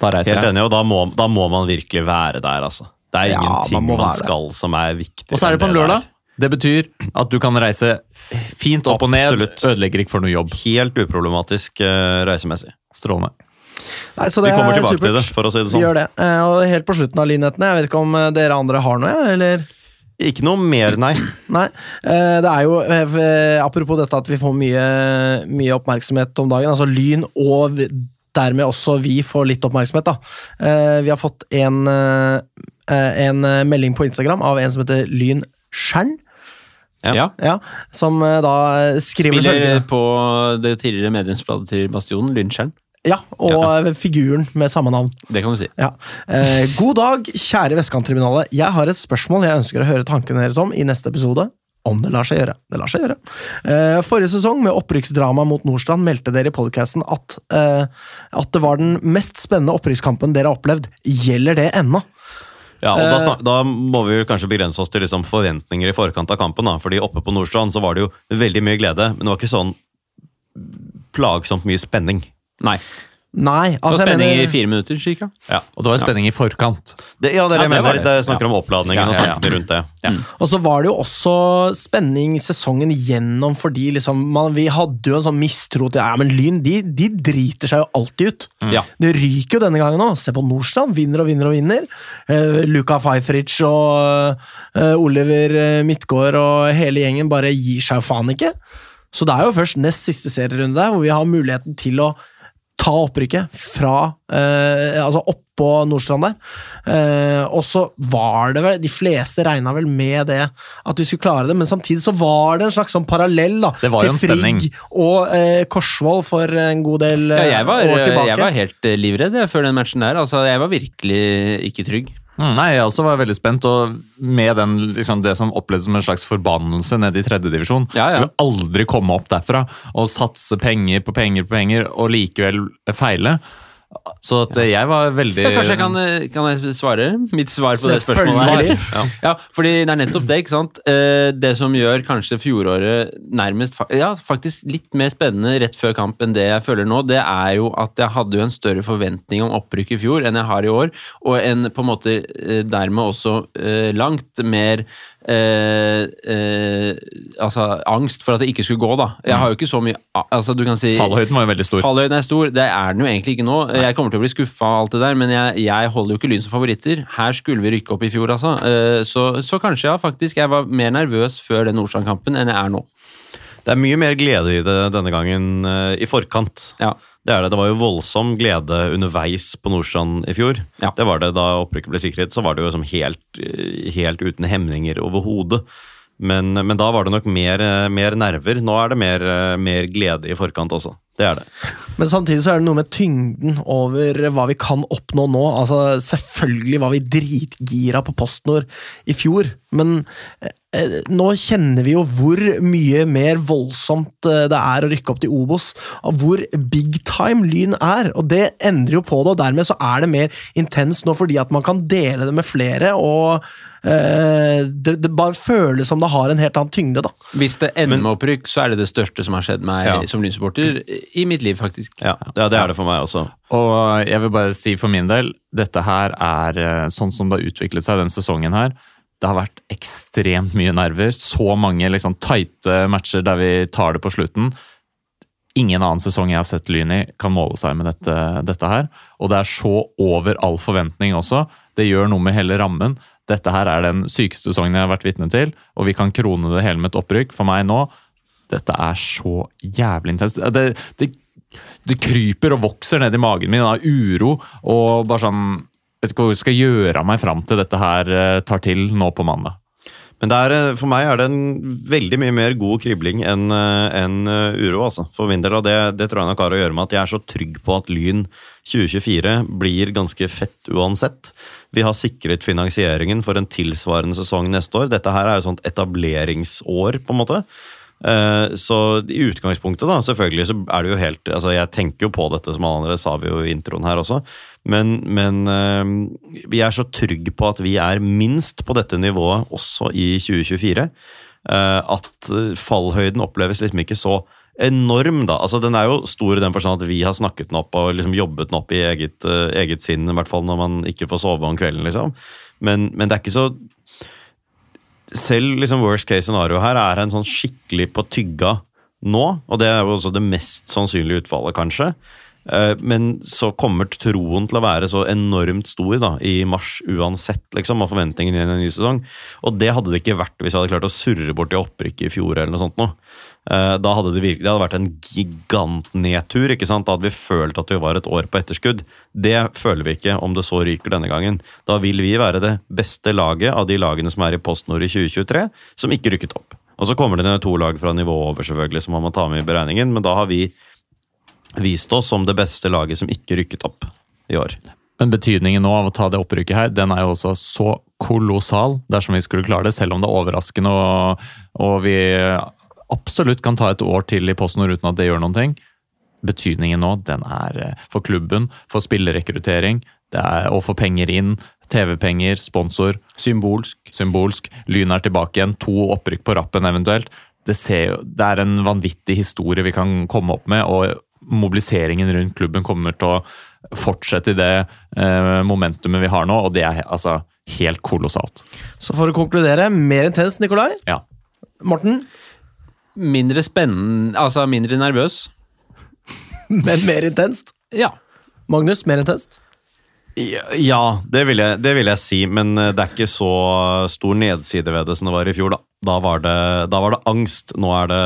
Da reiser Helt jeg. enig, og da må, da må man virkelig være der, altså. Det er Ja, ingenting man man, skal det. som er viktig. Og så er det på en lørdag. Det betyr at du kan reise fint opp og ned. Absolutt. Ødelegger ikke for noe jobb. Helt uproblematisk uh, reisemessig. Strålende. Nei, så Vi det kommer er tilbake til det, for å si det sånn. Vi gjør det. Eh, Og helt på slutten av lynhetene, jeg vet ikke om eh, dere andre har noe, eller? Ikke noe mer, nei. [CLEARS THROAT] Nei. Eh, Det er jo, apropos dette at vi får mye, mye oppmerksomhet om dagen, altså Lyn og dermed også vi får litt oppmerksomhet, da. Eh, Vi har fått en, en melding på Instagram av en som heter Lyn Skjern, Ja. Ja. som da skriver Spiller følgende. på det tidligere medlemsbladet til Bastionen, Lyntskjern. Ja, og ja. figuren med samme navn. Det kan du si. Ja. Eh, god dag, kjære Vestkanttribunalet. Jeg har et spørsmål jeg ønsker å høre tankene deres om i neste episode. Om det lar seg gjøre. Det lar seg gjøre. Eh, forrige sesong, med opprykksdrama mot Nordstrand, meldte dere i podcasten at, eh, at det var den mest spennende opprykkskampen dere har opplevd. Gjelder det ennå? Ja, og da, Eh. da må vi jo kanskje begrense oss til liksom forventninger i forkant av kampen. da, fordi oppe på Nordstrand så var det jo veldig mye glede, men det var ikke sånn plagsomt mye spenning. Nei. Nei, Det var spenning jeg spenning i fire minutter, cirka. Og det var spenning i forkant. Det, ja, det er det Ja, jeg mener. det. Det snakker om oppladningen Ja, og ja, ja. tankene rundt det. Og så var det jo også spenning sesongen gjennom fordi liksom man, vi hadde jo en sånn mistro til Ja, men Lyn de, de driter seg jo alltid ut. Ja. Det ryker jo denne gangen òg. Se på Nordstrand. Vinner og vinner og vinner. Uh, Luka Feifrich og uh, Oliver eh, Midtgaard og hele gjengen bare gir seg jo faen ikke. Så det er jo først nest siste serierunde der hvor vi har muligheten til å ta opprykket fra eh, Altså opp, på Nordstrand der. Eh, og så var det vel De fleste regna vel med det, at vi skulle klare det, men samtidig så var det en slags sånn parallell da, til spenning. Frigg og eh, Korsvoll for en god del Ja, eh, var, år tilbake. jeg var helt eh, livredd før den matchen der. Altså, jeg var virkelig ikke trygg. Mm, Nei, Jeg også var veldig spent, og med den, liksom, det som opplevdes som en slags forbannelse nede i tredjedivisjon Ja, ja. Skulle aldri komme opp derfra og satse penger på penger på penger, og likevel feile. Så at eh, jeg var veldig Ja, kanskje jeg kan, eh, kan jeg svare? Mitt svar på det spørsmålet her. Ja. ja, fordi det er nettopp det, ikke sant. Eh, Det som gjør kanskje fjoråret nærmest Ja, faktisk litt mer spennende rett før kamp enn det jeg føler nå, det er jo at jeg hadde jo en større forventning om opprykk i fjor enn jeg har i år, og en på en måte dermed også langt mer eh, eh, altså angst for at det ikke skulle gå, da. Jeg har jo ikke så mye Altså, du kan si Fallhøyden var jo veldig stor. Fallhøyden er stor. Det er den jo egentlig ikke nå. Jeg kommer til å bli skuffa av alt det der, men jeg, jeg holder jo ikke Lyn som favoritter. Her skulle vi rykke opp i fjor, altså. Eh, Så, så kanskje, ja, faktisk. Jeg var mer nervøs før den Nordstrand-kampen enn jeg er nå. Det er mye mer glede i det denne gangen eh, i forkant. Ja. Det er det. Det var jo voldsom glede underveis på Nordstrand i fjor. Ja. Det var det Da opprykket ble sikret, så var det jo som helt, eh, helt uten hemninger overhodet. Men, men da var det nok mer, mer nerver. Nå er det mer, mer glede i forkant også. Det er det. Men samtidig så er det noe med tyngden over hva vi kan oppnå nå. Altså, Selvfølgelig var vi dritgira på PostNord i fjor, men eh, nå kjenner vi jo hvor mye mer voldsomt eh, det er å rykke opp til Obos, og hvor big time Lyn er. Og det endrer jo på det, og dermed så er det mer intenst nå fordi at man kan dele det med flere, og det, det bare føles som det har en helt annen tyngde, da. Hvis det ender med opprykk, så er det det største som har skjedd meg Ja. som Lyn-supporter i mitt liv, faktisk. Ja, ja, det er det for meg også. Og jeg vil bare si for min del, dette her er eh, sånn som det har utviklet seg den sesongen her. Det har vært ekstremt mye nerver. Så mange liksom tighte matcher der vi tar det på slutten. Ingen annen sesong jeg har sett Lyn i, kan måle seg med dette, dette her. Og det er så over all forventning også. Det gjør noe med hele rammen. Dette her er den sykeste sesongen jeg har vært vitne til, og vi kan krone det hele med et opprykk. For meg nå, dette er så jævlig intenst. Det, det, det kryper og vokser ned i magen min av uro og bare sånn jeg Vet ikke hva jeg skal gjøre meg fram til dette her eh, tar til nå på mandag. Men er, eh, for meg er det en veldig mye mer god kribling enn en eh, uro. altså. For min del, og det, det tror jeg nok har å gjøre med at jeg er så trygg på at Lyn 2024 blir ganske fett uansett. Vi har sikret finansieringen for en tilsvarende sesong neste år. Dette her er jo sånt etableringsår, på en måte. Eh, Så i utgangspunktet, da, selvfølgelig så er det jo helt altså Jeg tenker jo på dette, som alle andre sa vi jo i introen her også. Men, men eh, vi er så trygge på at vi er minst på dette nivået også i 2024. eh, At fallhøyden oppleves liksom ikke så enorm, da. Altså Den er jo stor i den forstand at vi har snakket den opp og liksom jobbet den opp i eget, uh, eget sinn, i hvert fall når man ikke får sove om kvelden, liksom. Men, men det er ikke så selv liksom worst case scenario her er en sånn skikkelig på tygga nå, og det er jo også det mest sannsynlige utfallet, kanskje. Eh, Men så kommer troen til å være så enormt stor da, i mars uansett, liksom, og forventningen i en ny sesong. Og det hadde det ikke vært hvis jeg hadde klart å surre bort i opprykket i fjor. eller noe sånt nå. Eh, Da hadde det virkelig, det hadde vært en gigantnedtur. ikke sant? Da hadde vi følt at vi var et år på etterskudd. Det føler vi ikke om det så ryker denne gangen. Da vil vi være det beste laget av de lagene som er i PostNord i 2023, som ikke rykket opp. Og så kommer det ned to lag fra nivået over, selvfølgelig, som man må ta med i beregningen, men da har vi vist oss som det beste laget som ikke rykket opp i år. Men betydningen nå av å ta det opprykket her, den er jo også så kolossal dersom vi skulle klare det, selv om det er overraskende og, og vi absolutt kan ta et år til i PostNord uten at det gjør noen ting. Betydningen nå, den er eh, for klubben, for spillerekruttering det er å få penger inn, TV-penger, sponsor, Symbolsk. symbolsk. Lyn er tilbake igjen, to opprykk på rappen eventuelt. Det, ser, det er en vanvittig historie vi kan komme opp med, og mobiliseringen rundt klubben kommer til å fortsette i det eh, momentumet vi har nå, og det er altså helt kolossalt. Så for å konkludere, mer intenst, Nikolai. Ja. Morten, Mindre spennende Altså mindre nervøs. [LAUGHS] men mer intenst. Ja. Magnus, mer intenst. Ja, det, vil jeg, det vil jeg si, men eh, det er ikke så stor nedside ved det som det var i fjor, da. Da var, det, da var det angst. Nå er det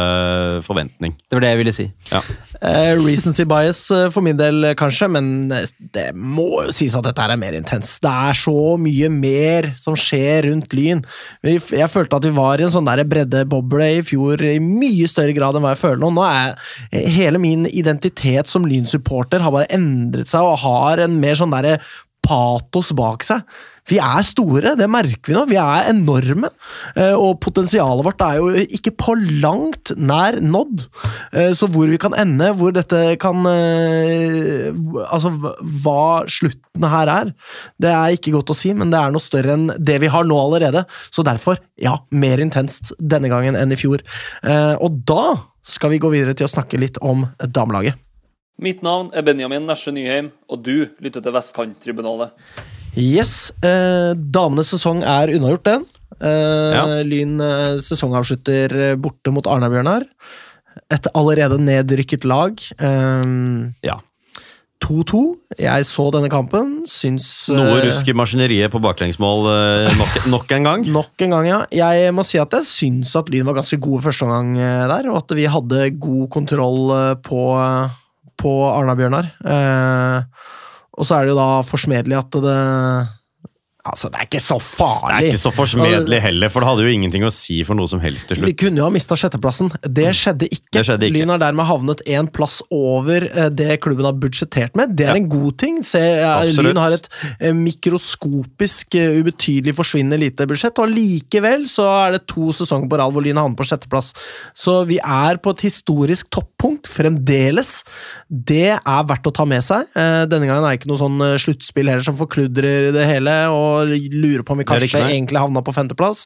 forventning. Det var det jeg ville si. Eh, recency bias eh, for min del, eh, kanskje, men det må jo sies at dette er mer intens. Det er så mye mer som skjer rundt Lyn. Jeg følte at vi var i en sånn breddeboble i fjor i mye større grad enn hva jeg føler nå. Nå er hele min identitet som Lyn-supporter har bare endret seg og har en mer sånn derre patos bak seg. Vi er store, det merker vi nå. Vi er enorme. Eh, Og potensialet vårt er jo ikke på langt nær nådd. Eh, Så hvor vi kan ende, hvor dette kan eh, Altså hva- slutten her er, det er ikke godt å si, men det er noe større enn det vi har nå allerede. Så derfor, ja, mer intenst denne gangen enn i fjor. Og da skal vi gå videre til å snakke litt om damelaget. Mitt navn er Benjamin Nesje Nyheim, og du lytter til Vestkanttribunalet. Yes, eh, damenes sesong er unnagjort, den. Eh, Ja. Lyn eh, sesongavslutter eh, borte mot Arna-Bjørnar. Et allerede nedrykket lag. Eh, Ja. 2-2. Jeg så denne kampen, syns eh, Noe rusk i maskineriet på baklengsmål nok, nok en gang. [LAUGHS] Nok en gang, ja. Jeg må si at jeg syns at Lyn var ganske gode første omgang der, og at vi hadde god kontroll på, på Arna-Bjørnar. Eh, og så er det jo da forsmedelig at det Altså, det er ikke så farlig. Det er ikke så forsmedelig heller, for det hadde jo ingenting å si for noe som helst til slutt. Vi kunne jo ha mista sjetteplassen. Det skjedde ikke. Det skjedde ikke. Lyn har dermed havnet én plass over eh, det klubben har budsjettert med. Det er Ja. en god ting. Se, eh, Absolutt. Lyn har et eh, mikroskopisk, ubetydelig, forsvinnende lite budsjett, og likevel så er det to sesonger på rad hvor Lyn havner på sjetteplass. Så vi er på et historisk toppunkt fremdeles. Det er verdt å ta med seg. Denne gangen er det ikke noe sånn sluttspill heller som forkludrer det hele, og lurer på om vi kanskje egentlig havna på femteplass.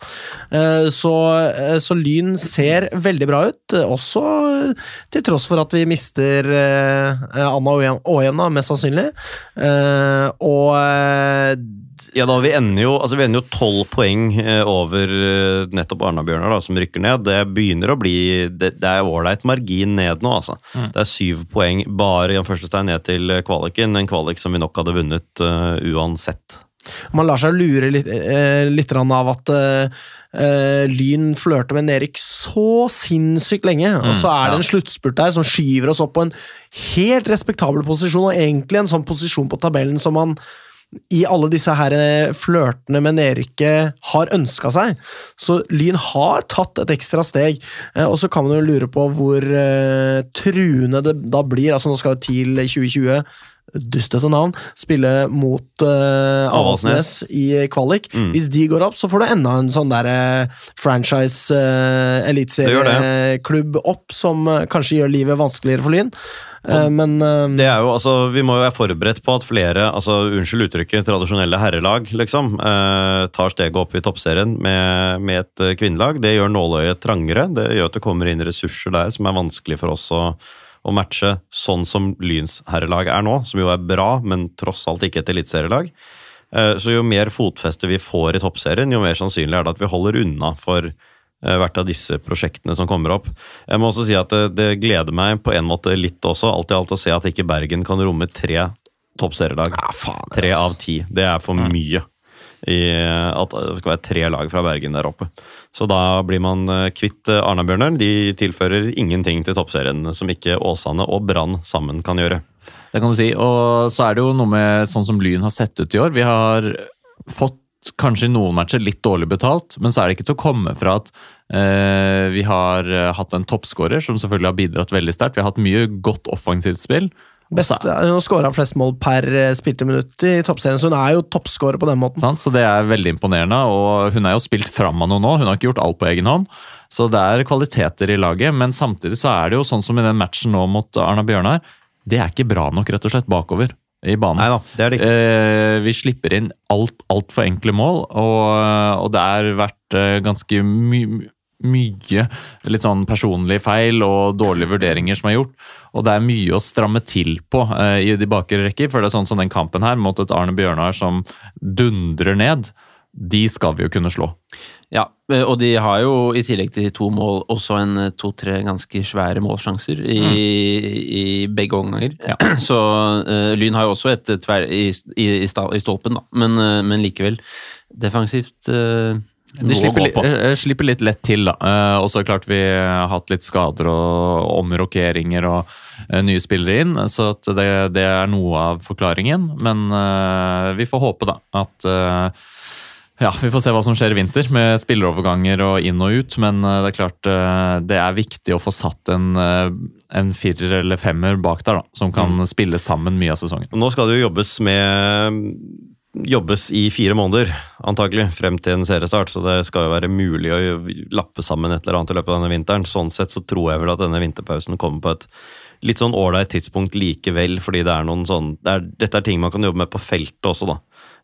Eh, Så, eh, så Lyn ser veldig bra ut, også til tross for at vi mister eh, Anna Åhjem, mest sannsynlig. Eh, Og Ja, da, Vi ender jo altså tolv poeng over nettopp Arna-Bjørnar, som rykker ned. Det begynner å bli Det, det er ålreit margin ned nå, altså. Det er syv poeng bare i en første stein ned til kvaliken. En kvalik som vi nok hadde vunnet uh, uansett. Man lar seg lure litt, eh, litt av at eh, Lyn flørter med Erik så sinnssykt lenge, og så er det en sluttspurt der som skyver oss opp på en helt respektabel posisjon, og egentlig en sånn posisjon på tabellen som man i alle disse her flørtene med nedrykket har ønska seg. Så Lyn har tatt et ekstra steg, og så kan man jo lure på hvor uh, truende det da blir. Altså Nå skal jo TIL 2020 dustete navn, spille mot uh, Avaldsnes i kvalik. Mm. Hvis de går opp, så får du enda en sånn der uh, franchise uh, eliteserieklubb opp, som uh, kanskje gjør livet vanskeligere for Lyn. Men Det er jo, altså, Vi må jo være forberedt på at flere altså, unnskyld uttrykket, tradisjonelle herrelag liksom, tar steget opp i toppserien med, med et kvinnelag. Det gjør nåløyet trangere. Det gjør at det kommer inn ressurser der som er vanskelig for oss å, å matche sånn som Lyns herrelag er nå, som jo er bra, men tross alt ikke et eliteserielag. Eh, Så jo mer fotfeste vi får i toppserien, jo mer sannsynlig er det at vi holder unna for eh, hvert av disse prosjektene som kommer opp. Jeg må også si at det, det gleder meg på en måte litt også, alt i alt, å se at ikke Bergen kan romme tre toppserielag. ja, Tre av ti. Det er for mye. I at det skal være tre lag fra Bergen der oppe. Så da blir man eh, kvitt eh, Arna-Bjørnar. De tilfører ingenting til toppserien som ikke Åsane og Brann sammen kan gjøre. Det kan du si. Og så er det jo noe med sånn som Lyn har sett ut i år. Vi har fått kanskje i noen matcher litt dårlig betalt, men så er det ikke til å komme fra at eh, vi har eh, hatt en toppskårer som selvfølgelig har bidratt veldig sterkt. Vi har hatt mye godt offensivt spill. Beste, hun har skåra flest mål per eh, spilte minutt i toppserien, så hun er jo toppskårer på den måten. Sant? Så det er veldig imponerende, og hun er jo spilt fram av noe nå. Hun har ikke gjort alt på egen hånd. Så det er kvaliteter i laget, men samtidig så er det jo sånn som i den matchen nå mot Arna Bjørnar. Det er ikke bra nok, rett og slett, bakover i banen. Neida, det er det ikke. Eh, vi slipper inn alt altfor enkle mål, og, og det har vært eh, ganske my, mye litt sånn personlige feil og dårlige vurderinger som er gjort. Og det er mye å stramme til på uh, i de bakre rekker. For det er sånn som den kampen her mot et Arne Bjørnar som dundrer ned. De skal vi jo kunne slå. Ja, eh, og de har jo i tillegg til de to mål også en eh, to-tre ganske svære målsjanser i, i begge omganger. Ja. [CLEARS THROAT] Så uh, Lyn har jo også et tverr i, i, i, stolpen, da, men, uh, men likevel. Defensivt eh, De slipper, på. eh, slipper litt lett til, da. Eh, og så klart vi har hatt litt skader og omrokeringer og eh, nye spillere inn, så det, det er noe av forklaringen. Men eh, vi får håpe, da, at eh, ja, Vi får se hva som skjer i vinter med spilleroverganger og inn og ut, men eh, det er klart eh, det er viktig å få satt en, eh, en firer eller femmer bak der, da, som kan spille sammen mye av sesongen. Nå skal det jo jobbes med Jobbes i fire måneder, antagelig, frem til en seriestart. Så det skal jo være mulig å lappe sammen et eller annet i løpet av denne vinteren. Sånn sett så tror jeg vel at denne vinterpausen kommer på et litt sånn ålreit tidspunkt likevel, fordi det er noen sånn det er, Dette er ting man kan jobbe med på feltet også, da.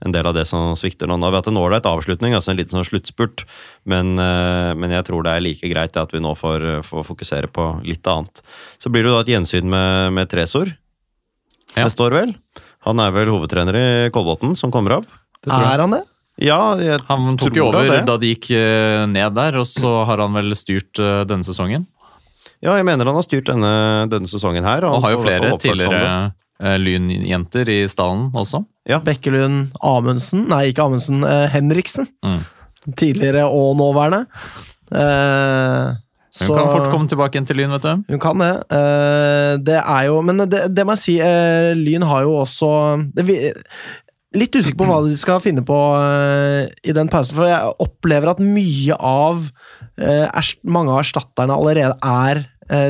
En del av det som svikter nå. Nå har vi hatt en ålreit avslutning, altså en liten sånn sluttspurt, men, eh, men jeg tror det er like greit at vi nå får, får fokusere på litt annet. Så blir det jo da et gjensyn med, med Tresor Ja. neste år, vel. Han er vel hovedtrener i Kolbotn, som kommer opp. Er han det? Ja, jeg Han tok tror jo over det. da de gikk eh, ned der, og så har han vel styrt eh, denne sesongen. Ja, jeg mener han har styrt denne, denne sesongen her. Og han har jo flere tidligere eh, lynjenter i stallen også. Ja. Bekkelund Amundsen Nei, ikke Amundsen. eh, Henriksen. Mm. Tidligere og nåværende. Eh, Hun kan fort komme tilbake igjen til Lyn, vet du. Hun kan det. Eh, det er jo Men det, det må jeg si, eh, Lyn har jo også det, Litt usikker på hva de skal finne på eh, i den pausen, for jeg opplever at mye av Mange av erstatterne allerede er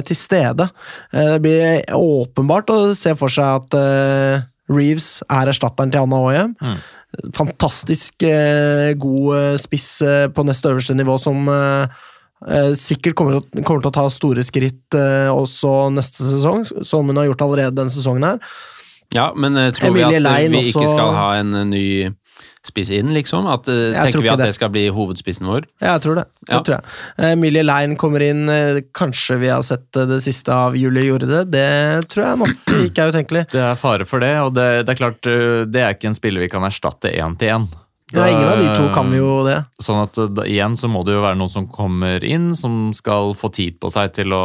til stede. Det blir åpenbart å se for seg at Reeves er erstatteren til Anna Hoie. Mm. Fantastisk god spiss på nest øverste nivå som sikkert kommer kommer til å ta store skritt eh, også neste sesong, som hun har gjort allerede denne sesongen her. Ja, men eh, tror Emilie vi at eh, Lein vi ikke også- skal ha en eh, ny spiss inn, liksom? At, eh, tenker vi at det. det. skal bli hovedspissen vår? Ja, jeg tror det. Ja. det tror jeg. Eh, Emilie Lein kommer inn, eh, kanskje vi har sett eh, det siste av Julie Jorde. Det tror jeg nok ikke er utenkelig. Det er fare for det, og det, det er klart eh, det er ikke en spiller vi kan erstatte én til én. Ja, ingen av de to kan jo det. Sånn at eh, da, igjen så må det jo være noen som kommer inn, som skal få tid på seg til å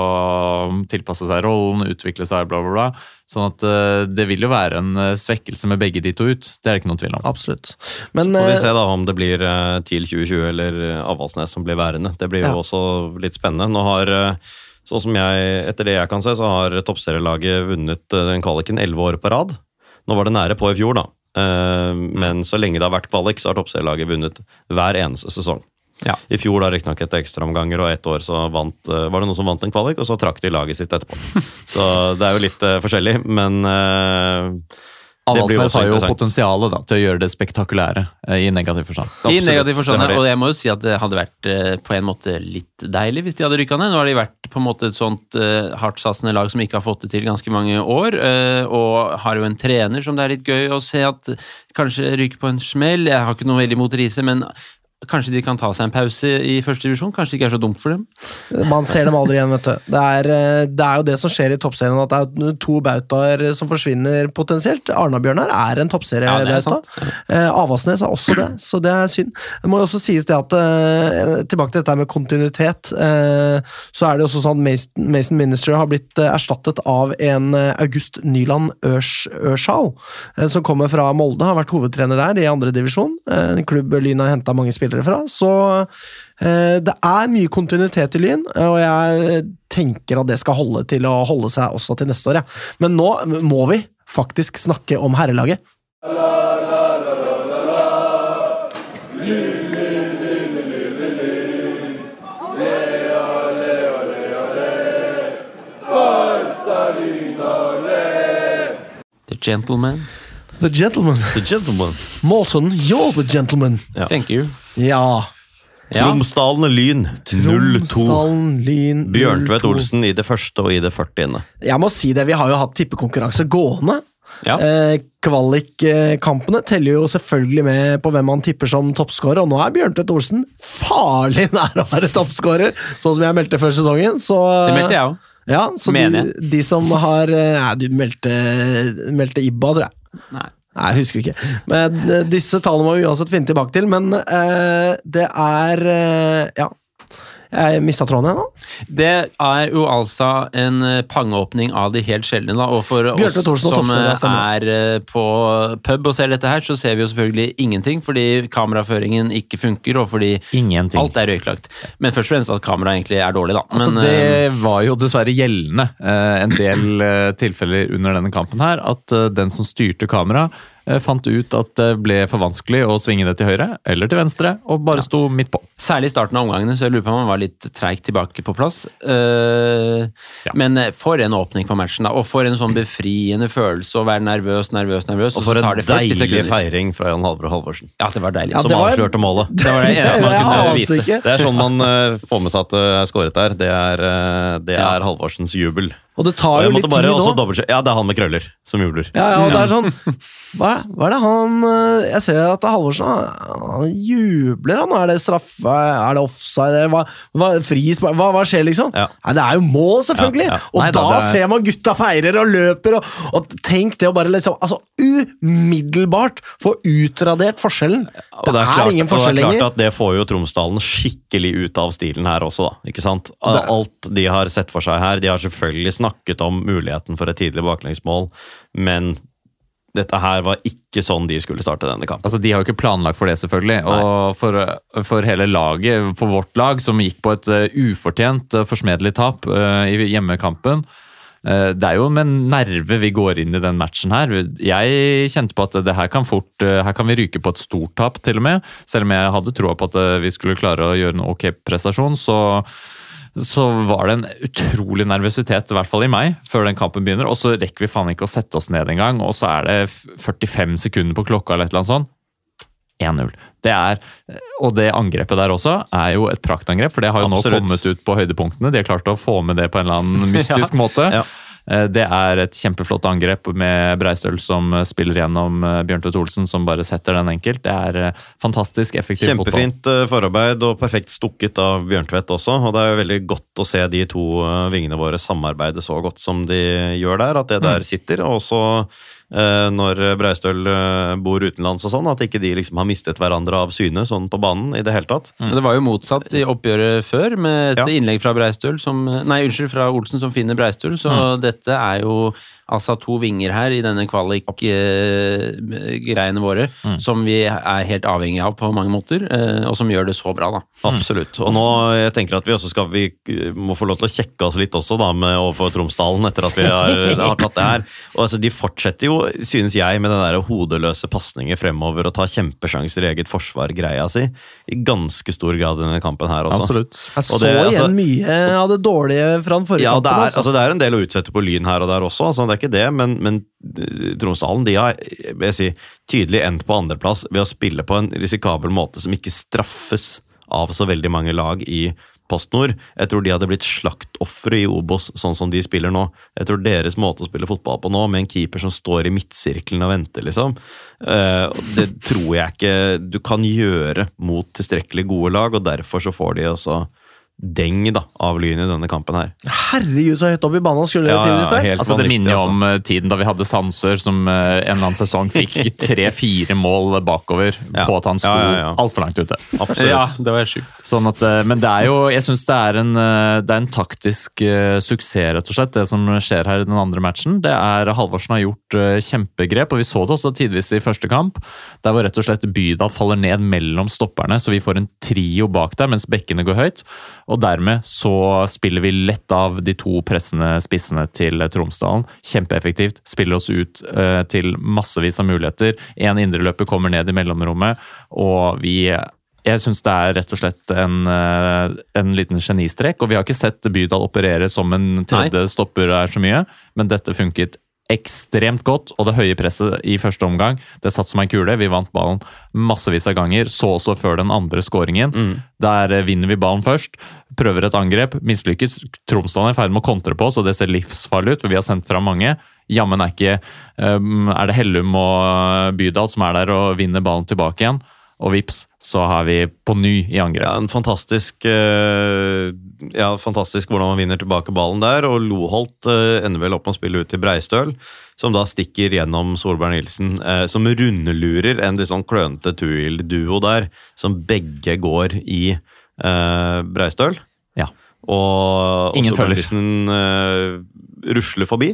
tilpasse seg rollen, utvikle seg, bla, bla, bla. Sånn at eh, det vil jo være en eh, svekkelse med begge de to ut. Det er det ikke noen tvil om. Absolutt. Men Så får vi eh, se da om det blir eh, TIL 2020 eller eh, Avaldsnes som blir værende. Det blir jo Ja. også litt spennende. Nå har, eh, sånn som jeg, Etter det jeg kan se, så har toppserielaget vunnet eh, den kvaliken elleve år på rad. Nå var det nære på i fjor, da. Eh, Men så lenge det har vært kvalik, så har toppserielaget vunnet hver eneste sesong. Ja. I fjor da riktignok etter ekstraomganger, og ett år så vant, eh, var det noen som vant en kvalik, og så trakk de laget sitt etterpå. [LAUGHS] Så det er jo litt uh, forskjellig, men jo Avaldsnes har jo potensialet da, til å gjøre det spektakulære eh, i negativ forstand. I negativ forstand, og jeg må jo si at det hadde vært eh, på en måte litt deilig hvis de hadde rykka ned. Nå har de vært på en måte et sånt uh, hardtsatsende lag som ikke har fått det til ganske mange år, uh, og har jo en trener som det er litt gøy å se at kanskje ryker på en smell. Jeg har ikke noe veldig mot Riise, men kanskje de kan ta seg en pause i første divisjon? Kanskje det ikke er så dumt for dem? man ser dem aldri igjen, vet du. Det er, eh, det er jo det som skjer i toppserien, at det er to bautaer som forsvinner potensielt. Arna-Bjørnar er en er toppseriebauta. Ja, Eh, Avaldsnes er også det, så det er synd. Det må jo også sies det at eh, Tilbake til dette med kontinuitet. eh, så er det også sånn at Mason, Minister har blitt erstattet av en August Nyland Ørs, Ørsal, eh, som kommer fra Molde. Har vært hovedtrener der i andredivisjon. divisjon en klubb Lyn har henta mange spillere fra. Så eh, det er mye kontinuitet i Lyn, eh, og jeg tenker at det skal holde til å holde seg også til neste år. Ja. Men nå må vi faktisk snakke om herrelaget. The Gentleman. The Gentleman. The gentleman. Morton, you're the gentleman. Ja. Thank you. Ja. Tromsdalen Lyn 0-2. Tromsdalen, Lyn Bjørntvedt Olsen i det første og i det 40. Jeg må si det, vi har jo hatt tippekonkurranse gående. Ja. Eh, Kvalikkampene teller jo selvfølgelig med på hvem man tipper som toppskårer, og nå er Bjørntvedt Olsen farlig nær å være toppskårer, sånn som jeg meldte før sesongen. Så, Det meldte jeg òg. Ja, så de, de som har eh, Nei, du meldte, meldte Ibba, tror jeg. Nei. Nei, jeg husker ikke. Men eh, Disse tallene må vi uansett finne tilbake til, men eh, det er eh, Ja. Jeg mista tråden ennå? Det er jo altså en eh, pangeåpning av de helt sjeldne. da, Og for oss som eh, er eh, på pub og ser dette her, så ser vi jo selvfølgelig ingenting, fordi kameraføringen ikke funker, og fordi Ingenting. alt er røyklagt. Men først og fremst at kameraet egentlig er dårlig, da. Altså, Men, altså, det var jo dessverre gjeldende en del tilfeller under denne kampen her, at den som styrte kamera, eh, fant ut at det ble for vanskelig å svinge det til høyre eller til venstre, og bare sto midt på. Særlig i starten av omgangene, så jeg lurer på om han var litt treigt tilbake på plass. Uh, Ja. Men eh, for en åpning på matchen, da. Og for en sånn befriende følelse å være nervøs, nervøs, nervøs. Og for en tar det 40 deilig sekunder. feiring fra Jan Halvor Halvorsen. Ja, det var deilig. Ja, som var- avslørte målet. [LAUGHS] Det var det eneste man kunne vite. Det er sånn man uh, får med seg at det er skåret der. Det er, uh, det Ja. er Halvorsens jubel. Og det tar jo litt bare tid nå. Ja, det er han med krøller som jubler. Ja, ja, og det er sånn hva, hva er det han eh, Jeg ser at det er Halvorsen han, han jubler, han. Er det straffe? Er det offside? Hva, hva, fris, Hva, hva skjer, liksom? Ja. Nei, det er jo mål, selvfølgelig! Ja, ja. Og Nei da da, er- ser man gutta feirer og løper, og, og tenk det å bare liksom Altså, umiddelbart få utradert forskjellen. Det det er, klart, ingen og det forskjell er klart lenger. at det får jo Tromsdalen skikkelig ut av stilen her også, da. Ikke sant? Alt de har sett for seg her, de har selvfølgelig snakket om muligheten for et tidlig baklengsmål, men dette her var ikke sånn de skulle starte denne kampen. Altså, De har jo ikke planlagt for det, selvfølgelig. Og for, for hele laget, for vårt lag, som gikk på et eh, ufortjent uh, forsmedelig tap uh, i hjemmekampen uh, Det er jo med nerve vi går inn i den matchen her. Jeg kjente på at det her kan fort uh, Her kan vi ryke på et stort tap, til og med. Selv om jeg hadde troa på at eh, vi skulle klare å gjøre en ok prestasjon, så så var det en utrolig nervøsitet, i hvert fall i meg, før den kampen begynner. Og så rekker vi faen ikke å sette oss ned engang, og så er det 45 sekunder på klokka eller et eller annet sånt. 1-0. Det er, og det angrepet der også er jo et praktangrep, for det har jo Absolutt. nå kommet ut på høydepunktene. De har klart å få med det på en eller annen [LAUGHS] mystisk måte. Ja. Eh, Det er et kjempeflott angrep med Breistøl som spiller gjennom eh, Bjørn Tvedt Olsen, som bare setter den enkelt. Det er eh, fantastisk effektiv fotball. Kjempefint eh, forarbeid og perfekt stukket av Bjørntvedt også. Og det er jo veldig godt å se de to eh, vingene våre samarbeide så godt som de gjør der. At det Mm. der sitter. Og også eh, når Breistøl eh, bor utenlands og sånn, at ikke de liksom har mistet hverandre av syne sånn på banen i det hele tatt. Mm. Det var jo motsatt i oppgjøret før, med et Ja. innlegg fra Breistøl som Nei, unnskyld, fra Olsen som finner Breistøl, så dette er jo altså to vinger her i denne kvalik-greiene våre, som vi er helt avhengig av på mange måter, eh, og som gjør det så bra, da. Absolutt. Og nå jeg tenker at vi også skal vi må få lov til å kjekke oss litt også da med overfor Tromsdalen etter at vi har, [LAUGHS] har tatt det her. Og altså, De fortsetter jo, synes jeg, med den der hodeløse pasninger fremover og ta kjempesjanser i eget forsvar, greia si, i ganske stor grad i denne kampen her også. Absolutt. Jeg så det, altså- igjen mye av det dårlige fra den forrige Ja, det kampen. er, altså, det er en del å utsette på Lyn her og der også, altså, det er ikke det, men, men eh, Tromsdalen de har vil jeg si, tydelig endt på andreplass ved å spille på en risikabel måte som ikke straffes av så veldig mange lag i PostNord. Jeg tror de hadde blitt slaktofre i Obos sånn som de spiller nå. Jeg tror deres måte å spille fotball på nå, med en keeper som står i midtsirkelen og venter, liksom, eh, det tror jeg ikke du kan gjøre mot tilstrekkelig gode lag, og derfor så får de også deng da, av Lyn i denne kampen her. Herregud, så høyt opp i banen skulle det tidligst der. helt Altså, det minner jo altså. om eh, tiden da vi hadde Sandsør, som eh, en eller annen sesong fikk [LAUGHS] tre-fire mål bakover Ja. på at han sto Ja, ja, ja. altfor langt ute. Absolutt. Ja, det var sjukt. Sånn at, eh, men det er jo, jeg syns det, er en, det er en taktisk uh, suksess, rett og slett, det som skjer her i den andre matchen. Det er Halvorsen har gjort uh, kjempegrep, og vi så det også tidvis i første kamp. Der hvor rett og slett Bydal faller ned mellom stopperne, så vi får en trio bak der mens bekkene går høyt. Og dermed så spiller vi lett av de to pressende spissene til Tromsdalen. Kjempeeffektivt. Spiller oss ut eh, til massevis av muligheter. En indreløper kommer ned i mellomrommet, og vi jeg syns det er rett og slett en, eh, en liten genistrek. Og vi har ikke sett Bydal operere som en tredje stopper er så mye, men dette funket ekstremt godt, og det høye presset i første omgang det satt som en kule. Vi vant ballen massevis av ganger, så også før den andre skåringen. Der eh, vinner vi ballen først, prøver et angrep, mislykkes. Tromsdalen er i ferd med å kontre på oss, og det ser livsfarlig ut, for vi har sendt fram mange. Jammen er ikke um, Er det Hellum og Bydal som er der og vinner ballen tilbake igjen, og vips, så har vi på ny i angrep. Ja, en fantastisk eh, Ja, fantastisk hvordan man vinner tilbake ballen der. Og Loholt eh, ender vel opp med å spille ut til Breistøl, som da stikker gjennom Solberg Nilsen. eh, som rundelurer en litt sånn klønete Tuil-duo der, som begge går i Breistøl. Og, og Ingen Solberg-Nielsen Uh, rusler forbi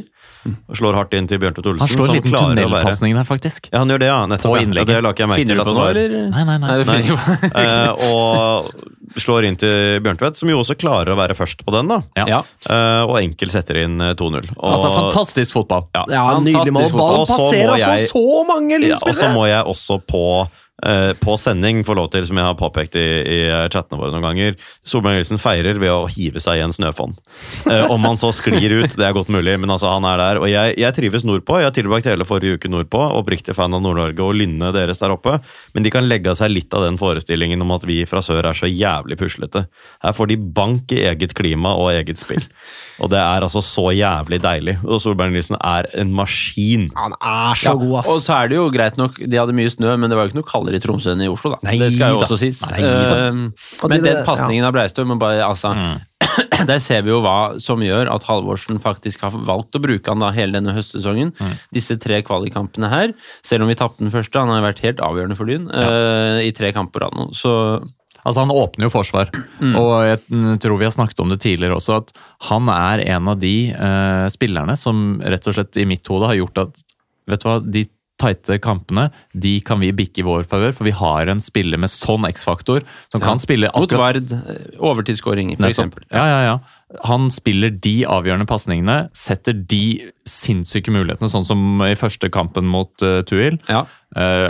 og slår hardt inn til Bjørntveit Olsen. Han slår en som liten tunnelpasning der, faktisk. Ja, han gjør det, ja. Nettopp. På innlegget. Ja, det la ikke jeg merke Finner til. du at på det noe, var- eller? Nei, nei, nei. Nei, på Eh, og slår inn til Bjørntvedt, som jo også klarer å være først på den. da. Ja. Eh, og enkelt setter inn eh, 2-0. Altså, fantastisk fotball. Ja. Ja, Nydelig mål. Fantastisk Ballen passerer må altså så mange Ja, og så må jeg også på, eh, på sending får lov til, som jeg har påpekt i, i chattene våre noen ganger, Solberg Nilsen feirer ved å hive seg i en snøfonn. Eh, om han så sklir ut, det er godt mulig, men altså han er der. Og jeg, jeg trives nordpå. Jeg har tilbrakt hele forrige uke nordpå. Oppriktig fan av Nord-Norge og lynnet deres der oppe. Men de kan legge av seg litt av den forestillingen om at vi fra sør er så jævlig puslete. Her får de bank i eget klima og eget spill. Og det er altså så jævlig deilig. Og Solberg Nilsen er en maskin. Han er så god, ass. Og så er det jo greit nok, de hadde mye snø, men det var jo ikke noe kaldere i Tromsø enn i Oslo, da. Nei det skal jo da. også sies. Nei. Um, men den pasningen av Breistø bare, altså, [CLEARS THROAT] Der ser vi jo hva som gjør at Halvorsen faktisk har valgt å bruke han da hele denne høstsesongen. Disse tre kvalikkampene her. Selv om vi tapte den første, han har vært helt avgjørende for Lyn eh, i tre kamper på rad nå. Så Altså, Han åpner jo forsvar, og jeg mm, tror vi har snakket om det tidligere også, at han er en av de uh, spillerne som rett og slett i mitt hode har gjort at vet du hva, de tighte kampene de kan vi bikke i vår favør, for vi har en spiller med sånn X-faktor som kan spille mot akkurat Vard, eh, overtidsskåring, eksempel. Ja, ja, ja. Han spiller de avgjørende pasningene, setter de sinnssyke mulighetene, sånn som i første kampen mot uh, Tuil. Ja. Uh,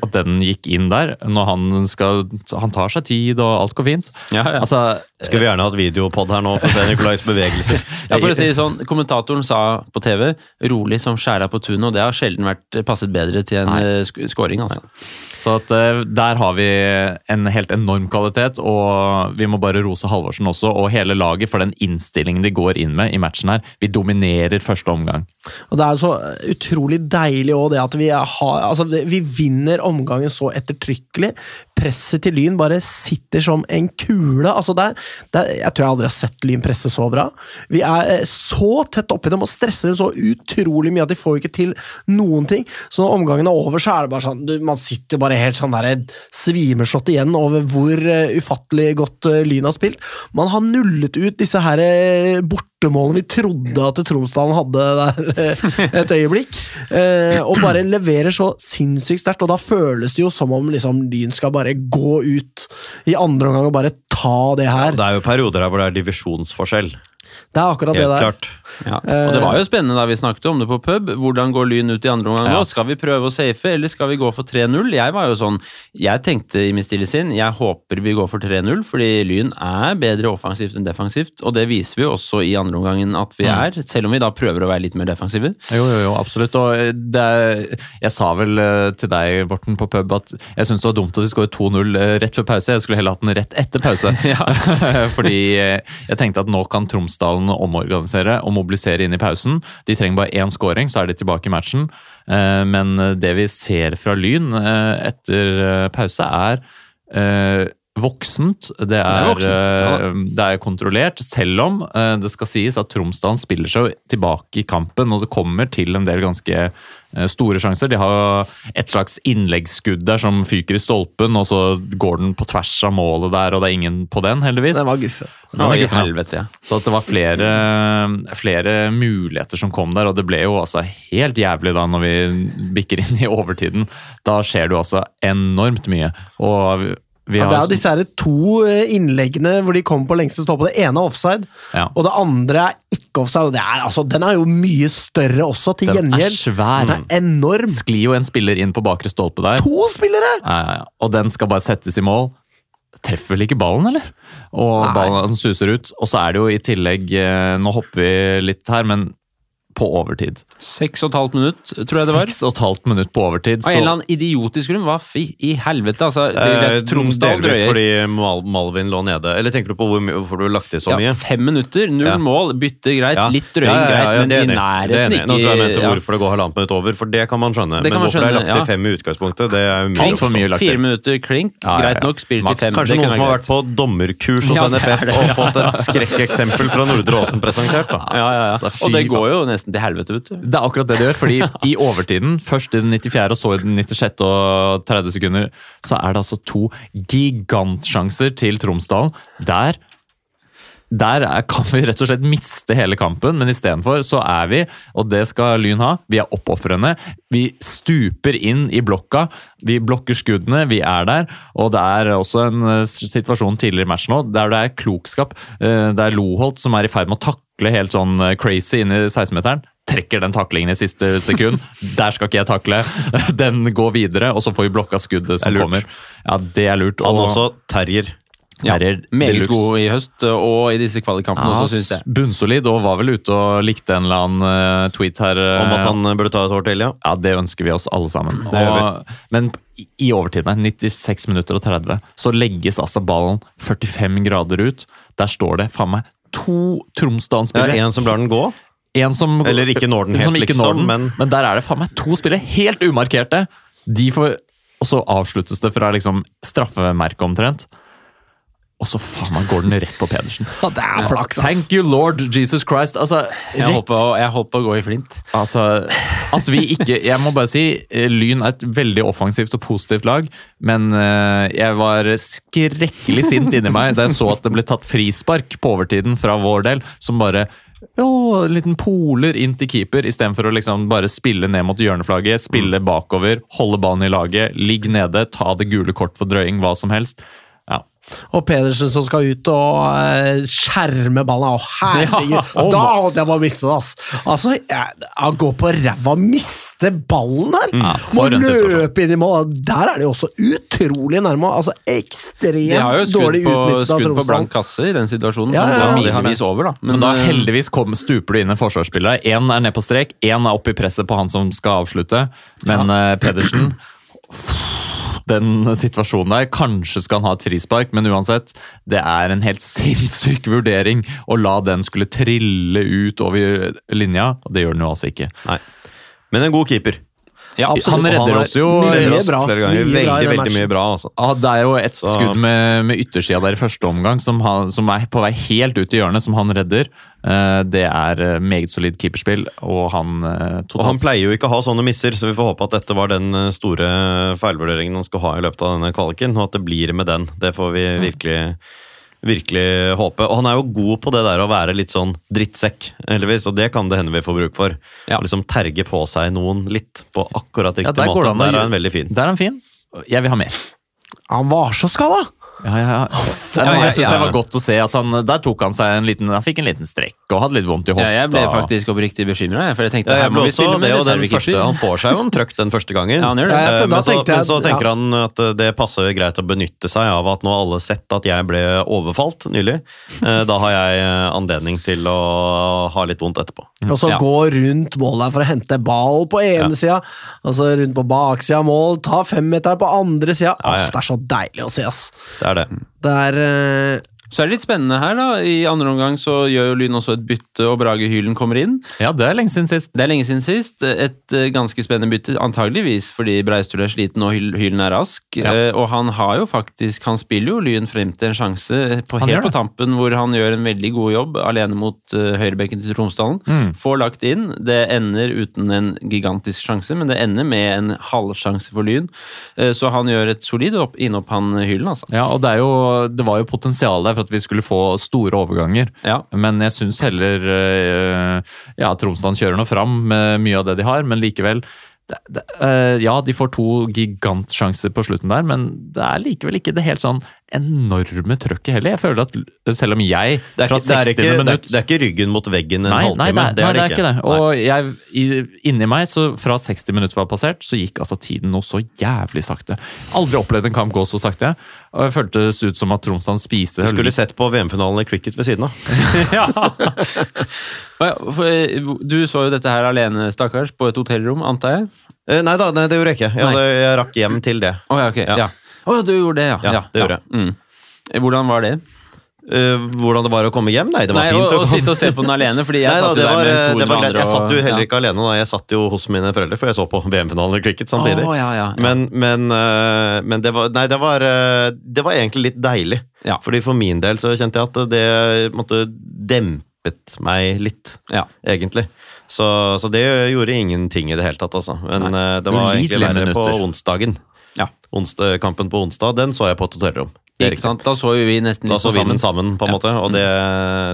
at den gikk inn der, når han skal Han tar seg tid, og alt går fint. Ja, ja. Altså, Skulle vi gjerne hatt videopod her nå for å se Nikolais bevegelser. [LAUGHS] Ja, for å si sånn, Kommentatoren sa på TV 'rolig som skjæra på tunet', og det har sjelden vært passet bedre til en eh, sk scoring. altså. Så at eh, der har vi en helt enorm kvalitet, og vi må bare rose Halvorsen også, og hele laget for den innstillingen de går inn med i matchen her. Vi dominerer første omgang. Og det er så utrolig deilig òg, det at vi har Altså, vi vinner omgangen så ettertrykkelig. Presset til Lyn bare sitter som en kule. Altså, det det jeg tror jeg aldri har sett Lyn presse så bra. Vi er eh, så tett oppi dem og stresser dem så utrolig mye at de får ikke til noen ting. Så når omgangen er over, så er det bare sånn Man sitter bare helt sånn der svimeslått igjen over hvor eh, ufattelig godt eh, Lyn har spilt. Man har nullet ut disse her eh, bortemålene vi trodde at Tromsdalen hadde der eh, et øyeblikk, eh, og bare leverer så sinnssykt sterkt. Og da føles det jo som om liksom, Lyn skal bare gå ut i andre omgang og bare ta det her. Det er jo perioder her hvor det er divisjonsforskjell. Det er akkurat det der. klart. Ja. Og det var jo spennende da vi snakket om det på pub. Hvordan går Lyn ut i andre omgang nå? Ja. Skal vi prøve å safe, eller skal vi gå for 3-0? Jeg var jo sånn, jeg tenkte i mitt stille sinn, jeg håper vi går for 3-0, fordi Lyn er bedre offensivt enn defensivt, og det viser vi jo også i andre omgangen at vi er, selv om vi da prøver å være litt mer defensive. Jo, jo, jo, absolutt. Og eh, det er, jeg sa vel eh, til deg, Borten, på pub at jeg syns det var dumt at vi skåret 2-0 eh, rett før pause. Jeg skulle heller hatt den rett etter pause. [LAUGHS] [LAUGHS] Fordi jeg tenkte at nå kan Tromsdalen omorganisere og mobilisere inn i pausen. De trenger bare én scoring, så er de tilbake i matchen. Eh, Men det vi ser fra Lyn eh, etter eh, pause, er voksent. Det er, er voksent, ja. det er kontrollert, selv om det skal sies at Tromsdalen spiller seg tilbake i kampen, og det kommer til en del ganske store sjanser. De har et slags innleggsskudd der som fyker i stolpen, og så går den på tvers av målet der, og det er ingen på den, heldigvis. Det var guffe. Den var ja. helvete, ja. Så at det var flere, flere muligheter som kom der, og det ble jo altså helt jævlig da når vi bikker inn i overtiden. Da skjer det jo altså enormt mye. Og vi Ja, det er jo disse her to eh, innleggene hvor de kommer på lengste stolpe. Det ene er offside, Ja. og det andre er ikke offside. Det er, altså, den er jo mye større også, til Den er gjengjeld. svær. Den er enorm. sklir jo en spiller inn på bakre stolpe der. To spillere! Ja, ja, ja. Og den skal bare settes i mål. Treffer vel ikke ballen, eller? Og Nei. ballen suser ut. Og så er det jo i tillegg eh, Nå hopper vi litt her, men på overtid. Seks og et halvt minutt, tror jeg det var. Seks og et halvt minutt på overtid. Av en eller annen idiotisk grunn. Hva i, i helvete, altså. Det Eh, Tromsdal drøyer. delvis fordi Mal Malvin lå nede. Eller tenker du på hvor, hvorfor du har lagt i så Ja, mye? fem minutter, null Ja. mål, bytte greit, Ja. litt drøying greit, men det i. Nærheten enig. Nå tror jeg jeg mente hvorfor det går halvannet minutt over, for det kan man skjønne. Kan Men man hvorfor det er lagt til fem i utgangspunktet, det er umulig Alt for mye lagt til. Fire minutter klink, greit nok. Spill til fem. Kanskje noen som har vært på dommerkurs hos NFF og fått et skrekkeksempel fra Nordre Åsen presentert. da. Og det går jo nesten til helvete, vet du. Det er akkurat det det gjør, fordi i overtiden, først i den 94. og så i den 96. og 30 sekunder, så er det altså to gigantsjanser til Tromsdalen. Der der er, kan vi rett og slett miste hele kampen, men istedenfor så er vi, og det skal Lyn ha, vi er oppofrende. Vi stuper inn i blokka, vi blokker skuddene, vi er der. Og det er også en eh, situasjon tidligere i matchen nå der det er klokskap. Eh, Det er Loholt som er i ferd med å takle helt sånn eh, crazy inn i 16-meteren. Trekker den taklingen i siste sekund. [LAUGHS] Der skal ikke jeg takle. [LAUGHS] Den går videre, og så får vi blokka skuddet som er kommer. Ja, det er lurt. Han og- også terrier. Ja, meget god i høst, og i disse kvalikkampene Ja, også, syns jeg. Bunnsolid, og var vel ute og likte en eller annen eh, tweet her. eh, Om at han burde ta et år til, ja. Ja, det ønsker vi oss alle sammen. Og, men i- i overtiden, 96 minutter og 30, så legges altså ballen 45 grader ut. Der står det faen meg to ja Tromsdalen-spillere. en som lar den gå. En som, Eller ikke når den helt, liksom, når den, men- men der er det faen meg to spillere, helt umarkerte. De får, og så avsluttes det fra liksom straffemerket omtrent. Og så faen meg går den rett på Pedersen. Ja, det er flaks, ass. Thank you, lord Jesus Christ. Altså, Jeg holdt, på, jeg holdt på å gå i flint. Altså, at vi ikke Jeg må bare si, eh, Lyn er et veldig offensivt og positivt lag, men eh, jeg var skrekkelig sint inni meg da jeg så at det ble tatt frispark på overtiden fra vår del, som bare jo, en liten poler inn til keeper, istedenfor å liksom bare spille ned mot hjørneflagget, spille bakover, holde ballen i laget, ligg nede, ta det gule kort for drøying, hva som helst. Ja. Og Pedersen som skal ut og eh, skjerme ballen. Å, herregud! Ja, å, da holdt jeg på å miste det, ass! Altså, jeg, jeg går på ræva, mister ballen her! Ja, Må løpe inn i mål. Der er de også utrolig nærme. Altså, De har jo ekstremt skudd dårlig på, utnyttet av skudd på blank kasse i den situasjonen, Ja, som ja, ja, har milevis over, da. Men da eh, heldigvis kom, stuper du inn en forsvarsspiller. Én er ned på strek, én er oppe i presset på han som skal avslutte. Men eh, Pedersen [CLEARS THROAT] Den situasjonen der, kanskje skal han ha et frispark, men uansett, det er en helt [LAUGHS] sinnssyk vurdering å la den skulle trille ut over linja, og det gjør den jo altså ikke. Nei. Men en god keeper. Ja, Absolutt. Han redder oss jo redder oss flere ganger. Mye Veldig, veldig mye bra, altså. Ja, Det er jo et Så- skudd med, med yttersida der i første omgang som, han, som er på vei helt ut i hjørnet, som han redder. Uh, Det er eh, meget solid keeperspill, og han eh, Og han pleier jo ikke å ha sånne misser, så vi får håpe at dette var den store feilvurderingen han skulle ha i løpet av denne kvaliken, og at det blir med den. Det får vi virkelig, virkelig håpe. Og han er jo god på det der å være litt sånn drittsekk, heldigvis, og det kan det hende vi får bruk for. Ja. Å liksom terge på seg noen litt på akkurat riktig der går måte. Der er han veldig fin. Der er han fin. Jeg vil ha mer. Han var så skada! Ja, ja, ja. Ja, jeg syns det var godt å se at han Der tok han seg en liten Han fikk en liten strekk og hadde litt vondt i ja, hofta. jeg ble faktisk oppriktig bekymra, for jeg tenkte Ja, jeg ble vi også det, og den første. Han får seg jo en trøkk den første gangen. Ja, han gjør det. Ja, Eh, men, så, jeg- men så tenker ja. han at det passer greit å benytte seg av at nå har alle sett at jeg ble overfalt nylig. Eh, Da har jeg eh, anledning til å ha litt vondt etterpå. Og så Ja. gå rundt målet for å hente ball på ene sida, og så rundt på baksida av mål, ta femmeteren på andre sida. Ja, ja. Det er så deilig å se, ass! Det er det. Det er eh, Så er det litt spennende her, da. I andre omgang så gjør jo Lyn også et bytte, og Brage Hylen kommer inn. Ja, det er lenge siden sist. Det er lenge siden sist. Et eh, ganske spennende bytte, antageligvis fordi Breistul er sliten og Hylen er rask. Ja. Eh, og han har jo faktisk Han spiller jo Lyn frem til en sjanse på, helt på tampen, hvor han gjør en veldig god jobb alene mot uh, høyrebekken til Tromsdalen. Mm. Får lagt inn. Det ender uten en gigantisk sjanse, men det ender med en halvsjanse for Lyn. Så han gjør et solid opp, innhopp, han Hylen, altså. Ja, og det, er jo, det var jo potensial der for at vi skulle få store overganger. Ja. Men jeg syns heller eh, Ja, Tromsdalen kjører nå fram med mye av det de har, men likevel det, det, eh, Ja, de får to gigantsjanser på slutten der, men det er likevel ikke det helt sånn enorme trøkket heller. Jeg føler at selv om jeg Det er, fra ikke, det, er 60. ikke, det, er, minutt det er ikke ryggen mot veggen en Nei, nei, halvtime. nei, det er det er ikke. det. Og jeg, inni meg, så fra 60 minutter var passert, så gikk altså tiden noe så jævlig sakte. Aldri opplevd en kamp gå så sakte. Og det føltes ut som at Tromsdalen spiste Du skulle sett på VM-finalen i cricket ved siden av. [LAUGHS] ja. [LAUGHS] Du så jo dette her alene, stakkars, på et hotellrom, antar jeg? Eh, Nei da, nei, det gjorde jeg ikke. Jeg, hadde, jeg rakk hjem til det. Oh, ja, ok. Ja. Ja. Å ja, du gjorde det, ja. Ja, det gjorde jeg. Mm. Hvordan var det? Eh, hvordan det var å komme hjem? Nei, det var Nei, fint. å, å sitte og se på den alene, fordi jeg Nei da, satt det jo der var, med eh, 200 det var greit. Jeg satt jo heller ikke alene, da. Jeg satt jo hos mine foreldre, for jeg så på VM-finalen i cricket samtidig. Å, ja, ja, ja. Men, men, eh, men det var Nei, det var, eh, det var egentlig litt deilig. Ja. Fordi for min del så kjente jeg at det måtte dempet meg litt, Ja. egentlig. Så, så det gjorde ingenting i det hele tatt, altså. Men eh, det var egentlig Ulidelig verre på minutter. onsdagen. Ja. Onsdag, kampen på onsdag, den så jeg på et hotellrom. Da så vi nesten Da så vi vi den sammen. sammen, på en måte, og det,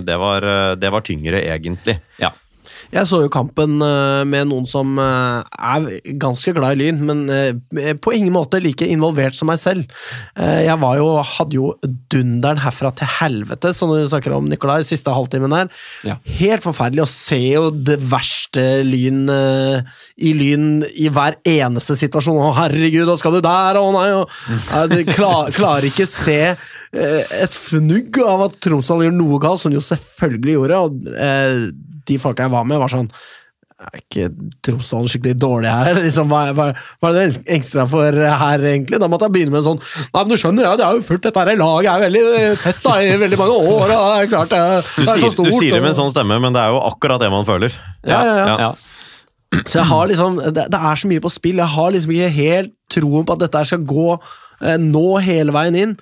det, var, det var tyngre, egentlig. Ja. Jeg så jo kampen eh, med noen som eh, er ganske glad i Lyn, men eh, på ingen måte like involvert som meg selv. Jeg var jo, hadde jo dunderen herfra til helvete, som du snakker om, Nikolai, siste halvtimen der. Ja. Helt forferdelig å se jo det verste Lyn i Lyn i hver eneste situasjon. Å, herregud, da skal du der, å nei! Og, Ja, klar, klarer ikke se et fnugg av at Tromsdal gjør noe galt, som de jo selvfølgelig gjorde. og eh, de folka jeg var med, var sånn Er ikke Tromsdalen skikkelig dårlig her? [LAUGHS] Liksom, hva, hva, hva er det du engster deg for her, egentlig? Da måtte jeg begynne med en sånn Nei, men du skjønner, ja, det er jo fullt, dette her laget er veldig tett da, i veldig mange år. og det er klart det, er- det er så stort. du sier det med en sånn stemme, men det er jo akkurat det man føler. Ja, ja, ja. Ja. Så jeg har liksom, det, det er så mye på spill. Jeg har liksom ikke helt troen på at dette her skal gå eh, nå hele veien inn.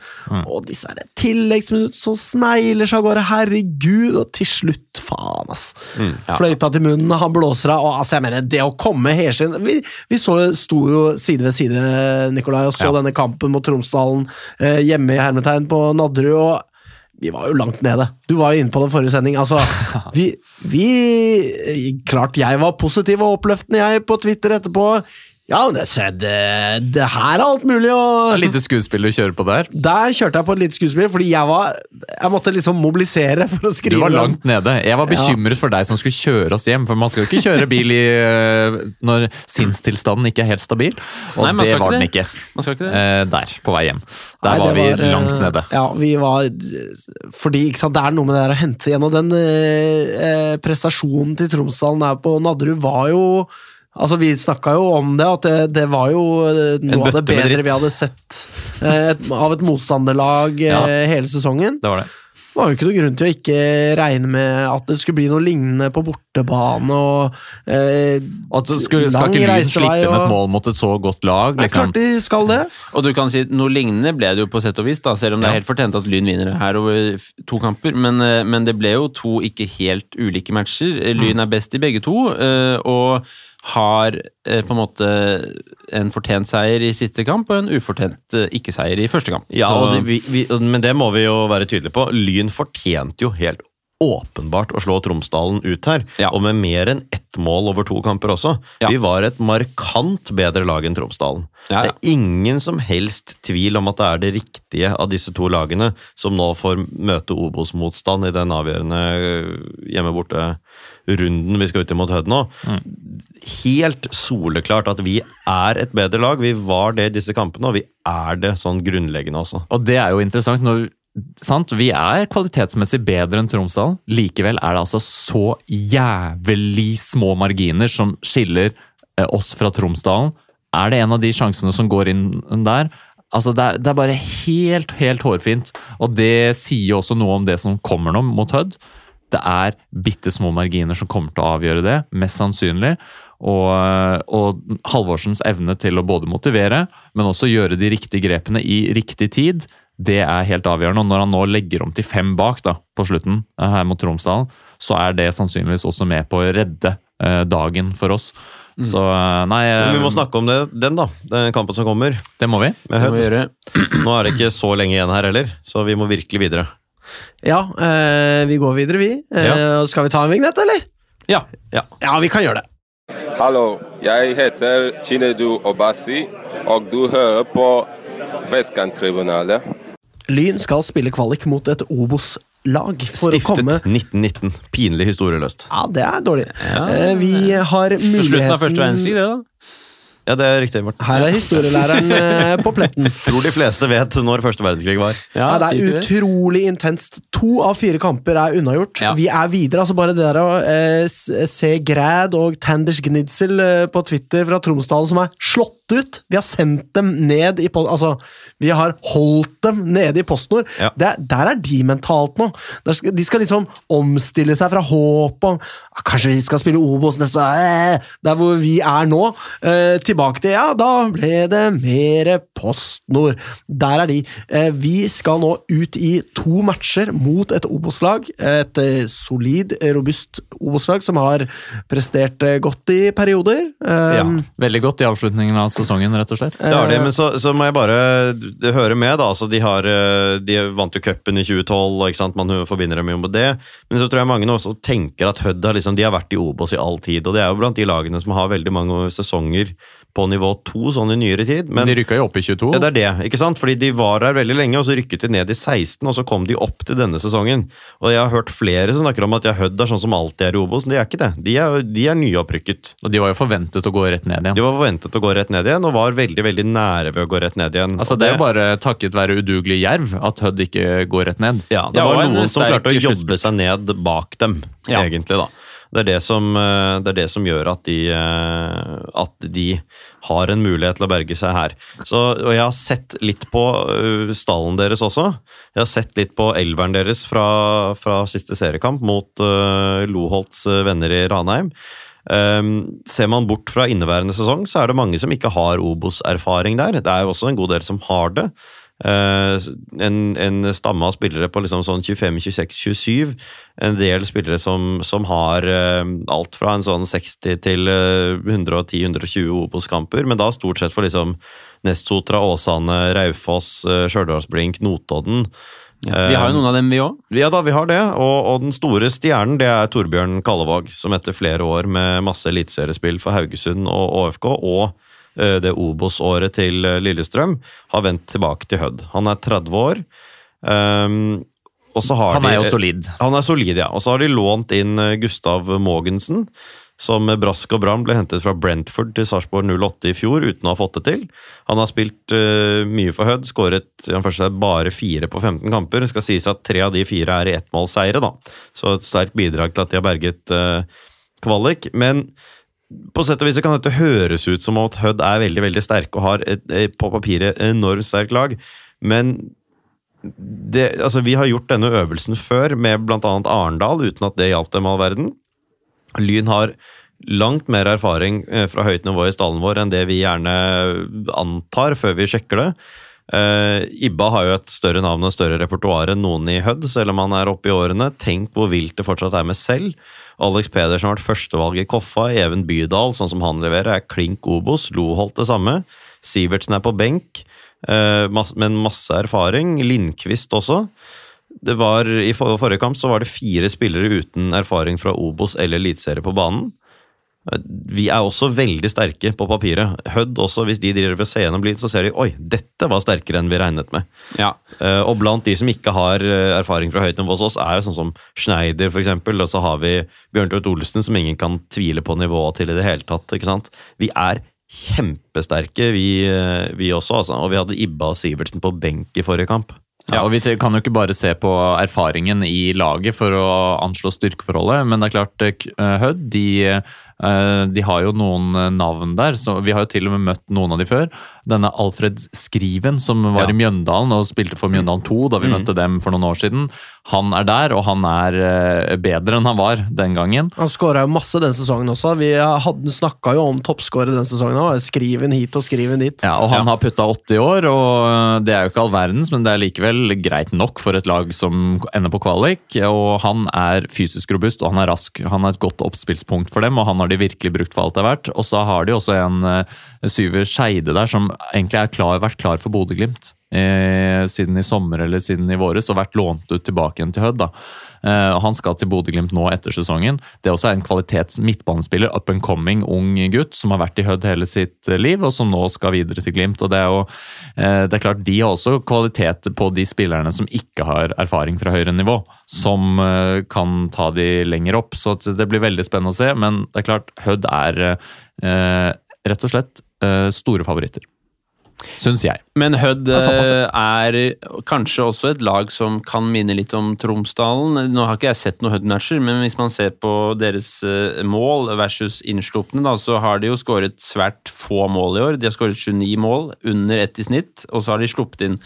Og disse her tilleggsminutt som snegler seg av gårde, herregud, og til slutt, faen, ass. Fløyta til munnen, han blåser av, og altså, jeg mener, det å komme helskinn Vi, vi så, sto jo side ved side, Nikolai, og så Ja. denne kampen mot Tromsdalen eh, hjemme i hermetegn på Nadderud, og vi var jo langt nede. Du var jo inne på det forrige sending. Altså, [LAUGHS] vi, vi Klart jeg var positiv og oppløftende, jeg, på Twitter etterpå. Ja, det, det, det her er alt mulig, og Lite skuespill du kjører på der. Der kjørte jeg på et lite skuespill, fordi jeg var Jeg måtte liksom mobilisere for å skrive. Du var langt nede. Jeg var bekymret for deg som skulle kjøre oss hjem, for man skal jo ikke kjøre bil i, øh, når sinnstilstanden ikke er helt stabil. Og Nei, man det var ikke den det. ikke. Man skal ikke det. Eh, der, på vei hjem. Der Nei, var det vi eh, langt nede. Ja, vi var Fordi ikke sant, det er noe med det der å hente igjen, og den eh, eh, prestasjonen til Tromsdalen der på Nadderud var jo Altså, Vi snakka jo om det, at det, det var jo eh, noe av det bedre vi hadde sett eh, et, av et motstanderlag [LAUGHS] eh, Ja. hele sesongen. Det var det. Det var jo ikke noe grunn til å ikke regne med at det skulle bli noe lignende på bortebane. og eh, at skulle, skal ikke Lyn slippe inn et mål mot et så godt lag? Det er Liksom. klart de skal det. Og du kan si Noe lignende ble det jo på sett og vis, da, selv om det er helt fortjent at Lyn vinner her over to kamper. Men, eh, men det ble jo to ikke helt ulike matcher. Eh, Mm. Lyn er best i begge to, eh, og har på en måte en fortjent seier i siste kamp og en ufortjent eh, ikke-seier i første kamp. Ja, og det, vi, vi, men det må vi jo være tydelige på. Lyn fortjente jo helt åpenbart å slå Tromsdalen ut her. Ja. Og med mer enn ett mål over to kamper også. Ja. Vi var et markant bedre lag enn Tromsdalen. Ja. Det er ingen som helst tvil om at det er det riktige av disse to lagene som nå får møte Obos-motstand i den avgjørende hjemme-borte-runden vi skal ut i mot Hødd nå. Helt soleklart at vi er et bedre lag. Vi var det i disse kampene, og vi er det sånn grunnleggende også. Og det er jo interessant. Når, sant? Vi er kvalitetsmessig bedre enn Tromsdal. Likevel er det altså så jævlig små marginer som skiller eh, oss fra Tromsdalen. Er det en av de sjansene som går inn der? Altså, det er, det er bare helt, helt hårfint. Og det sier jo også noe om det som kommer nå mot Hødd. Det er bitte små marginer som kommer til å avgjøre det, mest sannsynlig. Og, og Halvorsens evne til å både motivere, men også gjøre de riktige grepene i riktig tid, det er helt avgjørende. Og når han nå legger om til fem bak da, på slutten eh, her mot Tromsdalen, så er det sannsynligvis også med på å redde eh, dagen for oss. Så eh, nei, Men vi må snakke om det, den, da. Den kampen som kommer det må vi. med Det må vi gjøre. [CLEARS THROAT] Nå er det ikke så lenge igjen her heller, så vi må virkelig videre. Ja, eh, vi går videre, vi. Eh, Skal vi ta en vignett, eller? Ja. Ja, vi kan gjøre det. Hallo, jeg heter Chinedu Obasi, og du hører på Vestkanttribunalet. Lyn skal spille kvalik mot et Obos-lag for å komme Stiftet 1919. Pinlig historieløst. Ja, det er dårlig. Ja. vi har muligheten slutten av første verdenskrig, det, da. Ja, det er riktig, Morten. Her er historielæreren [LAUGHS] eh, på pletten. Tror de fleste vet når første verdenskrig var. Ja, det er utrolig intenst. To av fire kamper er unnagjort. Ja. Vi er videre. altså Bare det der å eh, se Græd og Tanders Gnidsel eh, på Twitter fra Tromsdalen som er slått ut. Vi har sendt dem ned i post... Altså, vi har holdt dem nede i PostNord. Ja. Det er- Der er de mentalt nå. Der skal, de skal liksom omstille seg fra håp om ah, Kanskje vi skal spille Obos neste eh, Der hvor vi er nå, eh, til tilbake til Ja, da ble det mer PostNord. Der er de. Eh, Vi skal nå ut i to matcher mot et Obos-lag. Et eh, solid, robust Obos-lag som har prestert eh, godt i perioder. Eh, Ja. Veldig godt i avslutningen av sesongen, rett og slett. Det har de, men så, så må jeg bare høre med, da. Altså, de, har, eh, de vant jo cupen i 2012, og ikke sant? man forbinder dem jo med det. Men så tror jeg mange nå også tenker at Hødd har, liksom, har vært i Obos i all tid. Og det er jo blant de lagene som har veldig mange sesonger på nivå to sånn i nyere tid. Men de rykka jo opp i 22. ja, det er det, ikke sant? Fordi de var her veldig lenge, og så rykket de ned i 16, og så kom de opp til denne sesongen. Og jeg har hørt flere som snakker om at ja, Hødd er sånn som alltid er i Obos, men de er ikke det. De er, de er nyopprykket. Og de var jo forventet å gå rett ned igjen. De var forventet å gå rett ned igjen, og var veldig veldig nære ved å gå rett ned igjen. Altså, det er jo bare takket være udugelig jerv at Hødd ikke går rett ned. Ja, det Ja, var noen som klarte å jobbe seg ned bak dem, Ja. egentlig, da. Det er det, som, eh, det er det som gjør at de, eh, at de har en mulighet til å berge seg her. Så, og jeg har sett litt på eh, stallen deres også. Jeg har sett litt på elveren deres fra, fra siste seriekamp mot uh, Loholts venner i Ranheim. Um, ser man bort fra inneværende sesong, så er det mange som ikke har Obos-erfaring der. Det er jo også en god del som har det. Eh, en, en stamme av spillere på liksom sånn 25, 26, 27. En del spillere som, som har eh, alt fra en sånn 60 til eh, 110-120 Obos-kamper, men da stort sett for liksom Nestsotra, Åsane, Raufoss, Stjørdalsblink, Notodden. Vi har jo noen av dem, vi òg. Ja da, vi har det. Og, og den store stjernen det er Torbjørn Kallevåg, som etter flere år med masse eliteseriespill for Haugesund og ÅFK, og eh, det Obos-året til eh, Lillestrøm, har vendt tilbake til Hødd. Han er 30 år. Um, og så har Han er de, jo solid. Han er solid, ja. Og så har de lånt inn eh, Gustav Mogensen, som med brask og bram ble hentet fra Brentford til Sarpsborg 08 i fjor uten å ha fått det til. Han har spilt uh, mye for Hødd, skåret bare fire på 15 kamper. Det skal sies at tre av de fire er i ettmålsseire, da. Så et sterkt bidrag til at de har berget uh, kvalik. Men på sett og vis kan dette høres ut som at Hødd er veldig veldig sterke og har et, et, på papiret enormt sterkt lag, men det, altså vi har gjort denne øvelsen før med bl.a. Arendal, uten at det gjaldt dem all verden. Lyn har langt mer erfaring eh, fra høyt nivå i stallen vår enn det vi gjerne antar før vi sjekker det. Eh, Ibba har jo et større navn og større repertoar enn noen i Hødd, selv om han er oppe i årene. Tenk hvor vilt det fortsatt er med selv. Alex Pedersen har vært førstevalg i Koffa. Even Bydal, sånn som han leverer, er klink Obos. Loholt det samme. Sivertsen er på benk, uh, mas men masse erfaring. Lindqvist også. Det var, I for- forrige kamp så var det fire spillere uten erfaring fra Obos eller Eliteserie på banen. Vi er også veldig sterke på papiret. Hødd også, hvis de driver ved ser gjennom så ser de oi, dette var sterkere enn vi regnet med. Ja. Eh, og blant de som ikke har eh, erfaring fra høyt nivå hos oss, er jo sånn som Schneider, eksempel. Og så har vi Bjørn Tvedt Olsen, som ingen kan tvile på nivået til i det hele tatt. ikke sant? Vi er kjempesterke, vi, eh, vi også, altså. Og vi hadde Ibba og Sivertsen på benk i forrige kamp. Ja, og Vi kan jo ikke bare se på erfaringen i laget for å anslå styrkeforholdet, men det er klart Hødd de, de har jo noen eh, navn der. så Vi har jo til og med møtt noen av de før. Denne Alfred Skriven, som var Ja. i Mjøndalen og spilte for Mjøndalen 2 da vi møtte dem for noen år siden. Han er der, og han er eh, bedre enn han var den gangen. Han skåra jo masse den sesongen også. Vi snakka jo om toppskårer den sesongen òg. Skriven hit og skriven dit. Ja, og Han har putta 80 år, og det er jo ikke all verdens, men det er likevel greit nok for et lag som ender på kvalik. Og Han er fysisk robust og han er rask. Han er et godt oppspillspunkt for dem, og han har de virkelig brukt for alt det er verdt. Og så har de også en eh, syver Skeide der som egentlig har vært klar for Bodø-Glimt. Eh, siden i sommer eller siden i våres, og vært lånt ut tilbake igjen til Hødd. da. Eh, han skal til Bodø-Glimt nå etter sesongen. Det er også en kvalitets midtbanespiller, up and coming ung gutt, som har vært i Hødd hele sitt liv, og som nå skal videre til Glimt. og Det er jo eh, det er klart de har også kvalitet på de spillerne som ikke har erfaring fra høyere nivå, som eh, kan ta de lenger opp. Så det blir veldig spennende å se, men det er klart Hødd er rett og slett store favoritter. Syns jeg. Men Hødd eh, er kanskje også et lag som kan minne litt om Tromsdalen. Nå har ikke jeg sett noen Hødd-matcher, men hvis man ser på deres eh, mål versus innslupne, så har de jo skåret svært få mål i år. De har skåret 29 mål, under ett i snitt, og så har de sluppet inn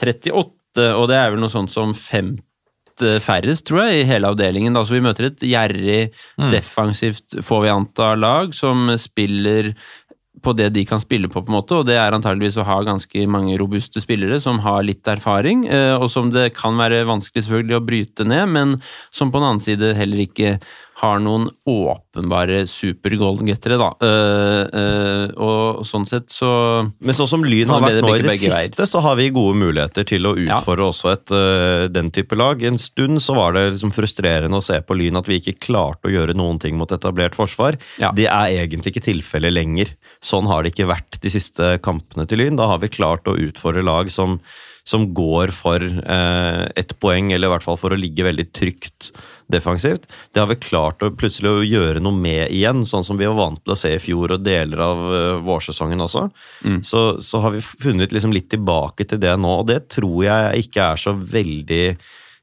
38, og det er vel noe sånt som femt eh, færrest, tror jeg, i hele avdelingen. Da. Så vi møter et gjerrig, defensivt, får vi anta, lag som spiller på det de kan spille på, på en måte, og det er antageligvis å ha ganske mange robuste spillere som har litt erfaring, eh, og som det kan være vanskelig selvfølgelig å bryte ned, men som på den annen side heller ikke har noen åpenbare super-goalgettere, da. Uh, uh, og sånn sett så Men sånn som Lyn har vært nå i det siste, så har vi gode muligheter til å Ja. også et, uh, den type lag. En stund så var det liksom frustrerende å se på Lyn at vi ikke klarte å gjøre noen ting mot etablert forsvar. Ja. Det er egentlig ikke tilfellet lenger. Sånn har det ikke vært de siste kampene til Lyn. Da har vi klart å utfordre lag som, som går for eh, ett poeng, eller i hvert fall for å ligge veldig trygt defensivt. Det har vi klart å plutselig å gjøre noe med igjen, sånn som vi var vant til å se i fjor og deler av eh, vårsesongen også. Så, så har vi funnet liksom litt tilbake til det nå, og det tror jeg ikke er så veldig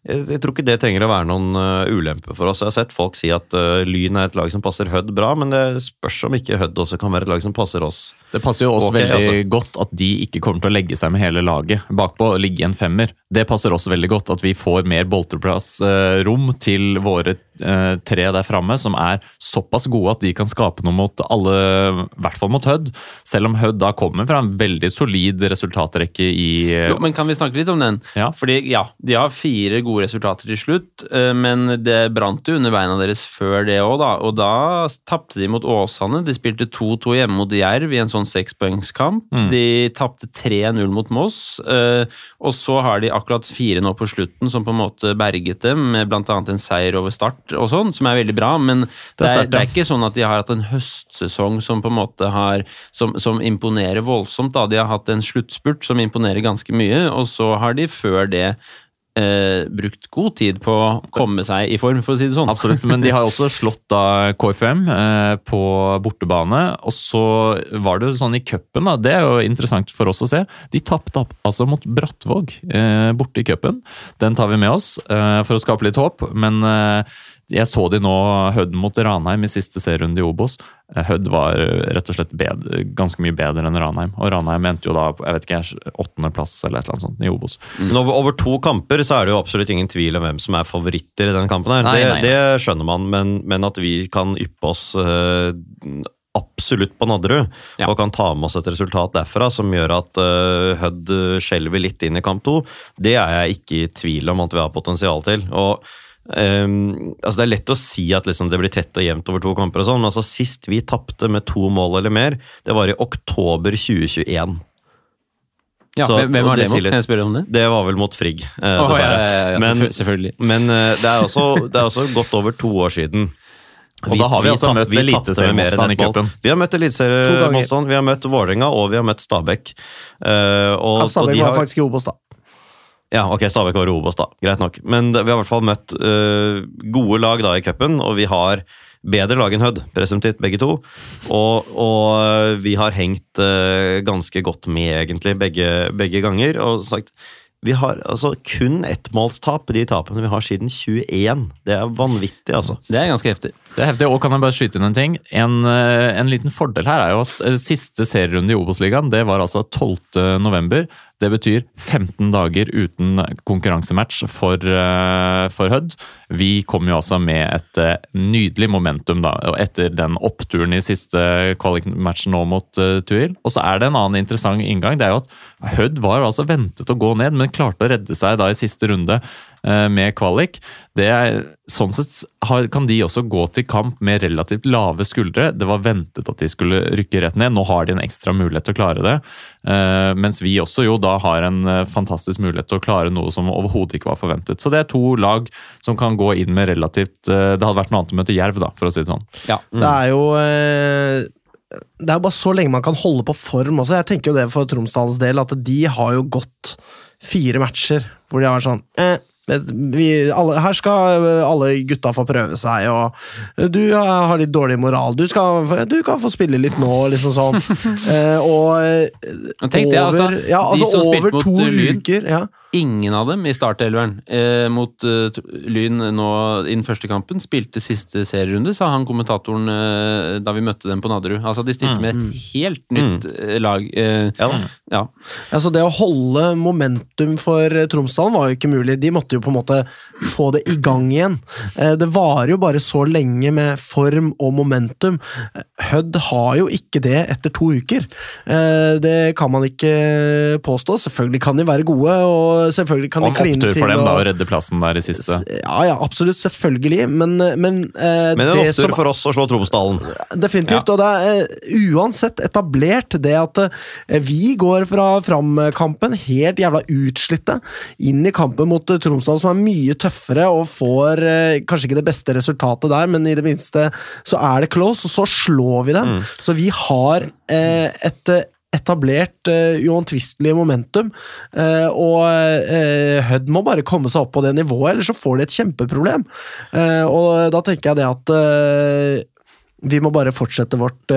jeg, jeg tror ikke det trenger å være noen uh, ulempe for oss. Jeg har sett folk si at uh, Lyn er et lag som passer Hødd bra, men det spørs om ikke Hødd også kan være et lag som passer oss. Det passer jo oss okay, veldig altså. godt at de ikke kommer til å legge seg med hele laget bakpå og ligge i en femmer. Det passer også veldig godt at vi får mer bolterplassrom uh, til våre eh, tre der framme, som er såpass gode at de kan skape noe mot alle, i hvert fall mot Hødd. Selv om Hødd da kommer fra en veldig solid resultatrekke i Jo, men kan vi snakke litt om den? Ja. Fordi, ja, de har fire gode resultater til slutt, eh, men det brant jo under beina deres før det òg, da. Og da tapte de mot Åsane. De spilte 2-2 hjemme mot Jerv i en sånn sekspoengskamp. De tapte 3-0 mot Moss, eh, og så har de akkurat fire nå på slutten som på en måte berget dem, med bl.a. en seier over Start og sånn, som er veldig bra, men det er, sterkt, det er ikke sånn at de har hatt en høstsesong som på en måte har som, som imponerer voldsomt. da. De har hatt en sluttspurt som imponerer ganske mye, og så har de før det eh, brukt god tid på å komme seg i form, for å si det sånn. Absolutt, men de har også slått da KFM eh, på bortebane. Og så var det sånn i cupen, da, det er jo interessant for oss å se. De tapte altså mot Brattvåg eh, borte i cupen. Den tar vi med oss eh, for å skape litt håp, men eh, jeg så de nå Hødd mot Ranheim i siste serierunde i Obos. Eh, Hødd var rett og slett bedre, ganske mye bedre enn Ranheim. Og Ranheim endte jo da jeg vet ikke, åttendeplass eller et eller annet sånt i Obos. Men over, over to kamper så er det jo absolutt ingen tvil om hvem som er favoritter i den kampen. her. Nei, det, nei. det skjønner man, men, men at vi kan yppe oss øh, absolutt på Nadderud, Ja. og kan ta med oss et resultat derfra som gjør at uh, Hødd skjelver litt inn i kamp to, det er jeg ikke i tvil om at vi har potensial til. og ehm, altså Det er lett å si at liksom det blir tett og jevnt over to kamper, og sånn, men altså sist vi tapte med to mål eller mer, det var i oktober 2021. Ja, Så- hvem var det det mot? Kan jeg spørre om det? Det var vel mot Frigg, eh, oh, ja, ja, ja, ja, Men, selvfølgelig. men uh, det, er også, det er også godt over to år siden. [LAUGHS] Og da har vi altså møtt vi mer enn eliteseriemotstand i cupen. Vi har møtt eliteseriemotstand, vi har møtt Vålerenga og vi har møtt Stabæk. Uh, og, Ja, og Stabæk de var har, faktisk i Obos, da. Ja, ok, Stabæk var Obos, da. Greit nok. Men vi har i hvert fall møtt uh, gode lag da i cupen, og vi har bedre lag enn Hødd, presumptivt, begge to. Og, og eh, vi har hengt uh, ganske godt med, egentlig, begge, begge ganger. Og sagt vi har altså kun ettmålstap de tapene vi har siden 21. Det er vanvittig, altså. Det er ganske heftig. Det er heftig, og kan jeg bare skyte inn en ting? En, en liten fordel her er jo at siste serierunde i Obos-ligaen, det var altså 12. november. Det betyr 15 dager uten konkurransematch for, eh, for Hødd. Vi kom jo altså med et eh, nydelig momentum da, etter den oppturen i siste kvalikmatchen nå mot uh, Tuil. Og så er det en annen interessant inngang. Det er jo at Hødd var altså ventet å gå ned, men klarte å redde seg da i siste runde med kvalik. Det er, sånn sett kan de også gå til kamp med relativt lave skuldre. Det var ventet at de skulle rykke rett ned. Nå har de en ekstra mulighet til å klare det. Eh, mens vi også jo da har en eh, fantastisk mulighet til å klare noe som overhodet ikke var forventet. Så det er to lag som kan gå inn med relativt eh, Det hadde vært noe annet å møte Jerv, da, for å si det sånn. Ja, Det er jo eh, Det er bare så lenge man kan holde på form også. Jeg tenker jo det for Tromsdalens del, at de har jo gått fire matcher hvor de har vært sånn eh, vi, alle, her skal alle gutta få prøve seg, og du har litt dårlig moral. Du, skal, du kan få spille litt nå, liksom sånn. [LAUGHS] Eh, og over, jeg, altså, ja, altså over to eh, uker ja. Ingen av dem i startelveren eh, mot eh, Lyn nå i den første kampen. Spilte siste serierunde, sa han kommentatoren eh, da vi møtte dem på Nadderud. Altså, de stilte med et helt nytt mm. lag. Eh, Ja ja. Altså Det å holde momentum for eh, Tromsdalen var jo ikke mulig. De måtte jo på en måte få det i gang igjen. Eh, Det varer jo bare så lenge med form og momentum. Eh, Hødd har jo ikke det etter to uker. Eh, Det kan man ikke påstå. Selvfølgelig kan de være gode, og selvfølgelig kan Og de kline opptur til for dem da, å- redde plassen der i siste. Ja, ja, absolutt. Selvfølgelig. Men, men, eh, Men en opptur som for oss å slå Tromsdalen. Definitivt. Og det er eh, uansett etablert det at eh, vi går fra framkampen helt jævla utslitte inn i kampen mot eh, Tromsdal, som er mye tøffere og får eh, kanskje ikke det beste resultatet der, men i det minste så er det close, og så slår vi dem. Så vi har eh, et etablert uh, uomtvistelig momentum, Uh, og uh, Hødd må bare komme seg opp på det nivået, ellers så får de et kjempeproblem. Uh, og da tenker jeg det at vi må bare fortsette vårt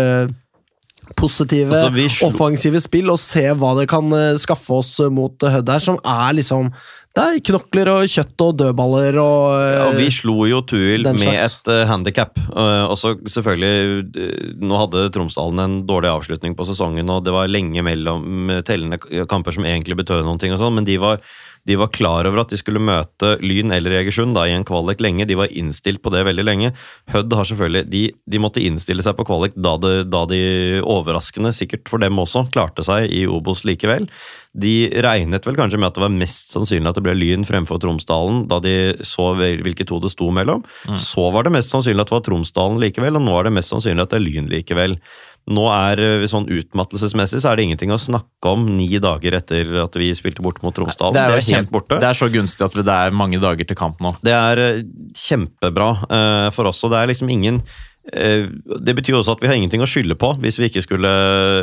positive, Altså, offensive spill og se hva det kan skaffe oss mot Hødd her, som er liksom Er knokler og kjøtt og dødballer og eh, Ja, vi slo jo Tuil med slags. et uh, handikap. og så selvfølgelig eh, Nå hadde Tromsdalen en dårlig avslutning på sesongen, og det var lenge mellom eh, tellende kamper som egentlig betød noen ting, og sånn, men de var, de var klar over at de skulle møte Lyn eller Egersund da, i en kvalik lenge. De var innstilt på det veldig lenge. Hødd har selvfølgelig De, de måtte innstille seg på kvalik da, det, da de overraskende, sikkert for dem også, klarte seg i Obos likevel. De regnet vel kanskje med at det var mest sannsynlig at det ble Lyn fremfor Tromsdalen, da de så hvilke to det sto mellom. Så var det mest sannsynlig at det var Tromsdalen likevel, og nå er det mest sannsynlig at det er Lyn likevel. Nå er eh, sånn Utmattelsesmessig så er det ingenting å snakke om ni dager etter at vi spilte bort mot Tromsdalen. Det er, jo helt borte. Det er så gunstig at det er mange dager til kamp nå. Det er eh, kjempebra uh, for oss, og det er liksom ingen uh, Det betyr også at vi har ingenting å skylde på hvis vi ikke skulle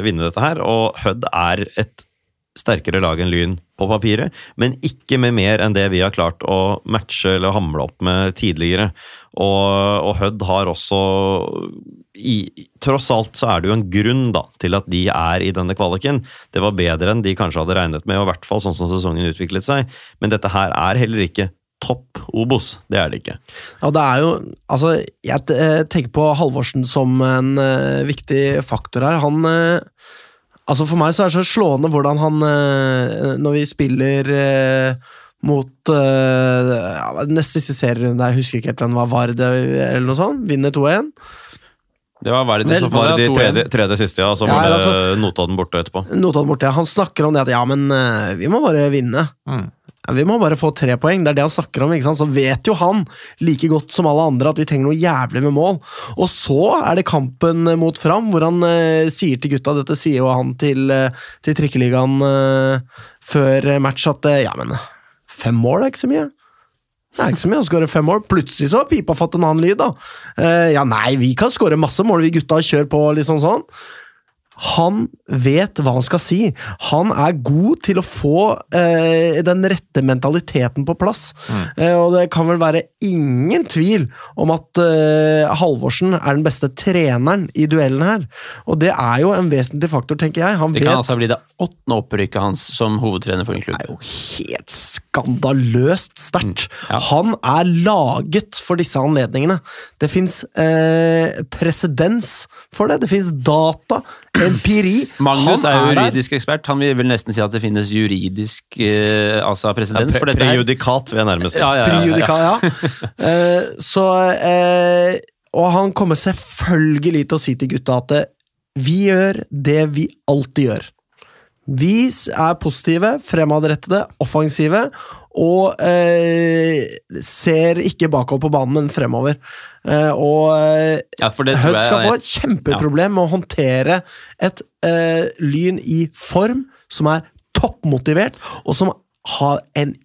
vinne dette her, og Hødd er et sterkere lag enn Lyn på papiret, men ikke med mer enn det vi har klart å matche eller hamle opp med tidligere. Og, og Hødd har også i, Tross alt så er det jo en grunn da, til at de er i denne kvaliken. Det var bedre enn de kanskje hadde regnet med, og i hvert fall sånn som sesongen utviklet seg. Men dette her er heller ikke topp Obos. Det er det ikke. Ja, det er jo Altså, jeg eh, tenker på Halvorsen som en uh, viktig faktor her. Han eh, Altså, for meg så er det så slående hvordan han eh, Når vi spiller eh, mot eh, ja, Nest siste serierunde jeg husker ikke helt hvem det var, Vard eller noe sånt. Vinner 2-1. Det var i så fall. Var det de tredje, tredje siste, ja. Så Ja, var det altså- Notodden borte etterpå. Notodden borte. ja. Han snakker om det at ja, men vi må bare vinne. Mm. Vi må bare få tre poeng. Det er det han snakker om. ikke sant? Så vet jo han like godt som alle andre at vi trenger noe jævlig med mål. Og så er det kampen mot Fram, hvor han eh, sier til gutta Dette sier jo han til, eh, til Trikkeligaen eh, før match at eh, ja, men fem mål er ikke så mye. Det er ikke så mye å skåre fem mål. Plutselig så har pipa fått en annen lyd, da. Eh, ja, nei, vi kan skåre masse mål, vi gutta. Kjør på, liksom sånn. Han vet hva han skal si. Han er god til å få eh, den rette mentaliteten på plass. Eh, og det kan vel være ingen tvil om at eh, Halvorsen er den beste treneren i duellen her. Og det er jo en vesentlig faktor, tenker jeg. Han Det vet kan altså bli det åttende opprykket hans som hovedtrener for en klubb. Det er jo helt skandaløst sterkt. ja. Han er laget for disse anledningene. Det fins eh, presedens for det. Det fins data, empiri. Magnus er der. juridisk ekspert. Han vil vel nesten si at det finnes juridisk eh, altså presedens ja, Pre prejudikat, vil jeg nærmest si. Ja, ja, ja. Ja. [LAUGHS] Eh, så eh, Og han kommer selvfølgelig til å si til gutta at eh, vi gjør det vi alltid gjør. Vi er positive, fremadrettede, offensive, og eh, ser ikke bakover på banen, men fremover. Eh, og eh, Ja, Hødd skal få et kjempeproblem med å håndtere et uh, Lyn i form som er toppmotivert, og som har en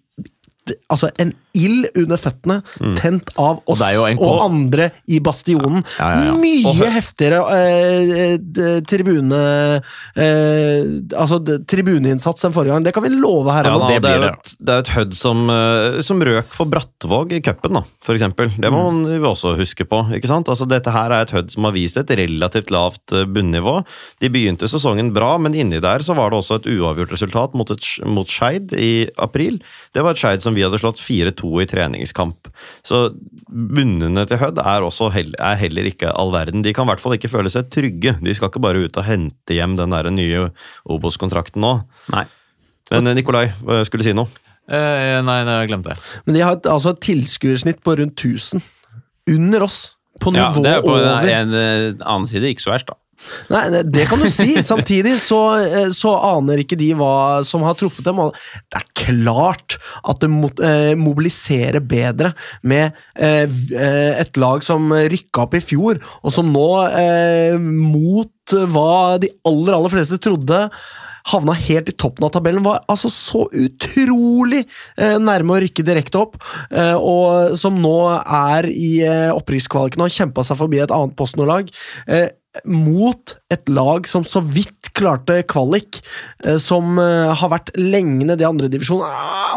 Altså en ild under føttene, tent av oss en og andre i Bastionen. Ja, ja, ja. Mye heftigere eh, tribune... Eh, altså tribuneinnsats enn forrige gang. Det kan vi love her. Ja, altså. det det, er et, det er et Hødd som, eh, som røk for Brattvåg i cupen, eksempel. Det må man jo også huske på. ikke sant? Altså, dette her er et Hødd som har vist et relativt lavt eh, bunnivå. De begynte sesongen bra, men inni der så var det også et uavgjort resultat mot, et, mot Skeid i april. Det var et Skeid som vi hadde slått 4-2 i treningskamp. Så bunnene til Hødd er, er heller ikke all verden. De kan i hvert fall ikke føle seg trygge. De skal ikke bare ut og hente hjem den der nye Obos-kontrakten nå. Nei. Men eh, Nikolai, skulle du si noe? Eh, nei, jeg glemte det. Men de har et, altså et tilskuersnitt på rundt 1000. Under oss. På Ja, det er på over. en eh, annen side ikke så verst, da. Nei, det- kan du si. Samtidig så, eh, så aner ikke de hva som har truffet dem. og Det er klart at det eh, mobiliserer bedre med eh, et lag som rykka opp i fjor, og som nå, mot hva de aller, aller fleste trodde havna helt i toppen av tabellen, var altså så utrolig eh, nærme å rykke direkte opp, eh, og som nå er i eh, opprykkskvaliken og har kjempa seg forbi et annet Post-Nord-lag. Eh, mot et lag som så vidt klarte kvalik, eh, som eh, har vært lenge nede i andredivisjon.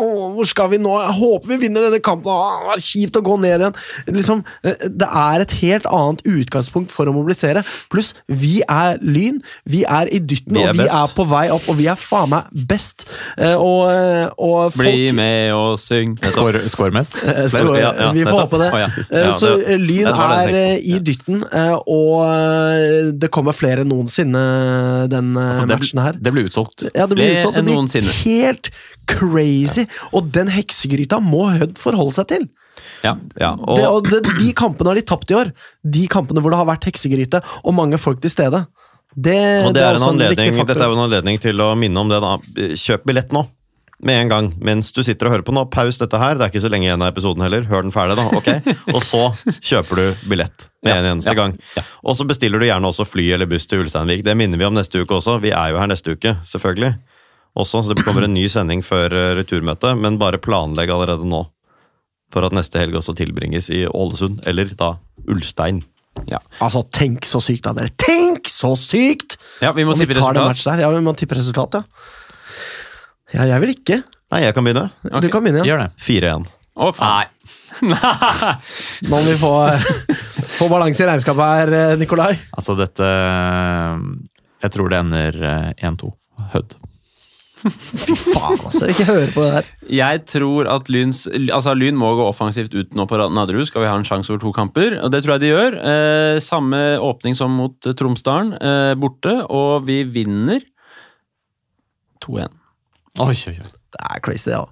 Hvor skal vi nå? Jeg håper vi vinner denne kampen! Åh, det er kjipt å gå ned igjen! Liksom, eh, det er et helt annet utgangspunkt for å mobilisere. Pluss, vi er Lyn, vi er i dytten, Vi er og vi best. er på vei opp, og vi er faen meg best. Og, og folk Bli med og syng. Skår, skår mest. Skår, Ja, ja, vi får nettopp. håpe det. Oh, ja. Ja, så det- Lyn er i dytten, og det kommer flere enn noensinne den eh, Altså, det, matchen her. det blir utsolgt. Ja, det blir Flere utsolgt. Det ble noensinne. helt crazy, og den heksegryta må Hødd forholde seg til. Ja. Ja, og, Det, og det, de kampene har de tapt i år. De kampene hvor det har vært heksegryte og mange folk til stede. Det, og det er en også viktig anledning, dette er jo en anledning til å minne om det. da. Kjøp billett nå. Med en gang, mens du sitter og hører på nå. Paus dette her. Det er ikke så lenge igjen av episoden heller. Hør den ferdig, da. ok? [LAUGHS] Og så kjøper du billett med en eneste ja, gang. Og så bestiller du gjerne også fly eller buss til Ulsteinvik. Det minner vi om neste uke også. Vi er jo her neste uke, selvfølgelig. Også, så Det kommer en ny sending før eh, returmøtet, men bare planlegg allerede nå. For at neste helg også tilbringes i Ålesund, eller da Ulstein. Altså, tenk så sykt da, dere! Tenk så sykt! ja, vi må tippe resultat. Ja, vi må tippe resultat, ja. Ja, jeg vil ikke. Nei, jeg kan begynne. Du kan begynne. Ja. Gjør det. 4-1. Å, faen. [LAUGHS] Nå må vi få, [LAUGHS] få balanse i regnskapet her, eh, Nikolai. Altså, dette Jeg tror det ender eh, 1-2. Hødd. [LAUGHS] Fy Faen, altså. Ikke høre på det her. Jeg tror at Lyns, altså Lyn må gå offensivt ut nå på Nadderud. Skal vi ha en sjanse over to kamper? Og det tror jeg de gjør. Eh, samme åpning som mot eh, Tromsdalen, eh, borte. Og vi vinner 2-1. Oi, oi, oi. Det er crazy, det òg.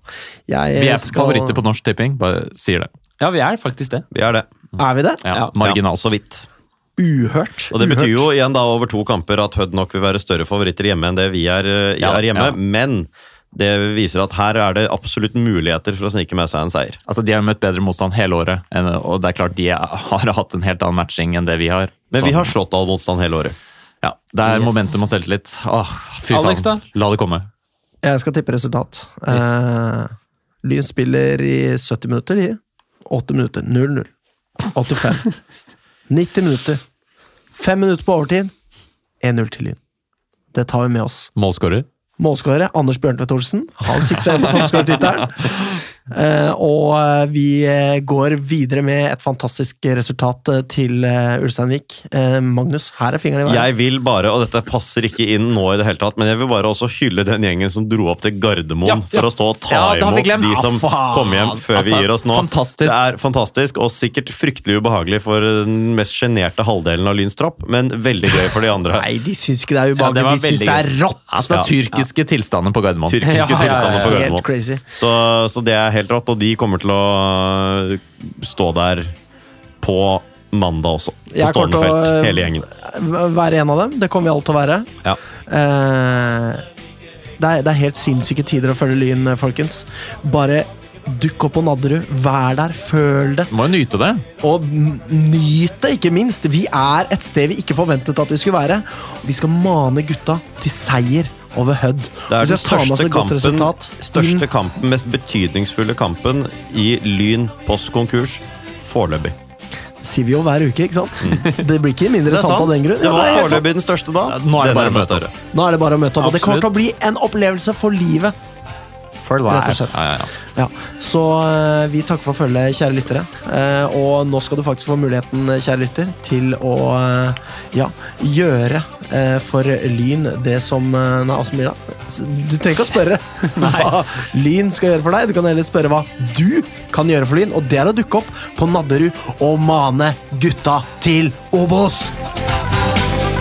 Vi er skal- favoritter på Norsk Tipping, bare sier det. Ja, vi er faktisk det. Vi er det. Er vi det? Ja, Ja. Marginalt. Ja, så vidt. Uhørt. Og Det betyr jo igjen da over to kamper at Hødd nok vil være større favoritter hjemme enn det vi er, eh, Ja, er hjemme. ja. Men det viser at her er det absolutt muligheter for å snike med seg en seier. Altså, De har møtt bedre motstand hele året, og det er klart de har [LAUGHS] hatt en helt annen matching enn det vi har. Men vi har slått all motstand hele året. ja, Det er Yes. momentum og selvtillit. Åh, fy Alex, faen. La det komme. Jeg skal tippe resultat. Eh, Lyn spiller i 70 minutter, de. 80 minutter. 0-0. 85. 90 minutter. 5 minutter på overtid. 1-0 til Lyn. Det tar vi med oss. Målskårer. Målskårer Anders Bjørntvedt Olsen. Han sitter seg på toppskårertittelen. [LAUGHS] Eh, og eh, vi eh, går videre med et fantastisk resultat til Ulsteinvik. Magnus, her er fingeren i veien. Jeg vil bare, og dette passer ikke inn nå i det hele tatt, men jeg vil bare også hylle den gjengen som dro opp til Gardermoen Ja, ja. for å stå og ta Ja, vi imot de som Ah, kom hjem før vi Altså, gir oss nå. fantastisk. Det er fantastisk, og sikkert fryktelig ubehagelig for den mest sjenerte halvdelen av Lyns tropp, men veldig gøy for de andre. [LAUGHS] Nei, de syns ikke det er Ja, ubehagelig. det de syns det er rått! Altså, Ja. Tyrkiske tilstander på Gardermoen. Tyrkiske Ja, ja, ja, tilstander på Helt Gardermoen. crazy. Så, så det er helt rått, og de kommer til å stå der på mandag også. På Jeg kommer stående til å, felt, hele gjengen. Være en av dem. Det kommer vi alle til å være. Ja. Eh, det, er, det er helt sinnssyke tider å følge Lyn, folkens. Bare dukk opp på Nadderud. Vær der, føl det. Må jo nyte det. Og nyt det, ikke minst. Vi er et sted vi ikke forventet at vi skulle være. Vi skal mane gutta til seier over Hødd. Det er den største kampen, største kampen, mest betydningsfulle kampen i Lyn postkonkurs foreløpig. sier vi jo hver uke, ikke sant? [LAUGHS] Det blir ikke mindre sant av den grunn. Det var foreløpig den største da. Ja, nå er det bare å møte opp. Nå er det bare å møte opp, og det kommer til å bli en opplevelse for livet. For Rett og life. slett. Ja, ja, ja. Ja, Så eh, vi takker for følget, kjære lyttere. Eh, og nå skal du faktisk få muligheten, kjære lytter, til å eh, ja, gjøre eh, for Lyn det som eh, Nei, åssen blir Du trenger ikke å spørre [LAUGHS] hva Lyn skal gjøre for deg. Du kan heller spørre hva du kan gjøre for Lyn, og det er å dukke opp på Nadderud og mane gutta til Obos!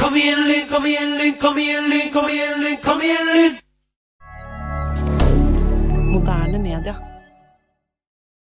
Kom igjen, Lyn, kom igjen, Lyn, kom igjen, Lyn, kom igjen, Lyn, kom igjen, Lyn! regarder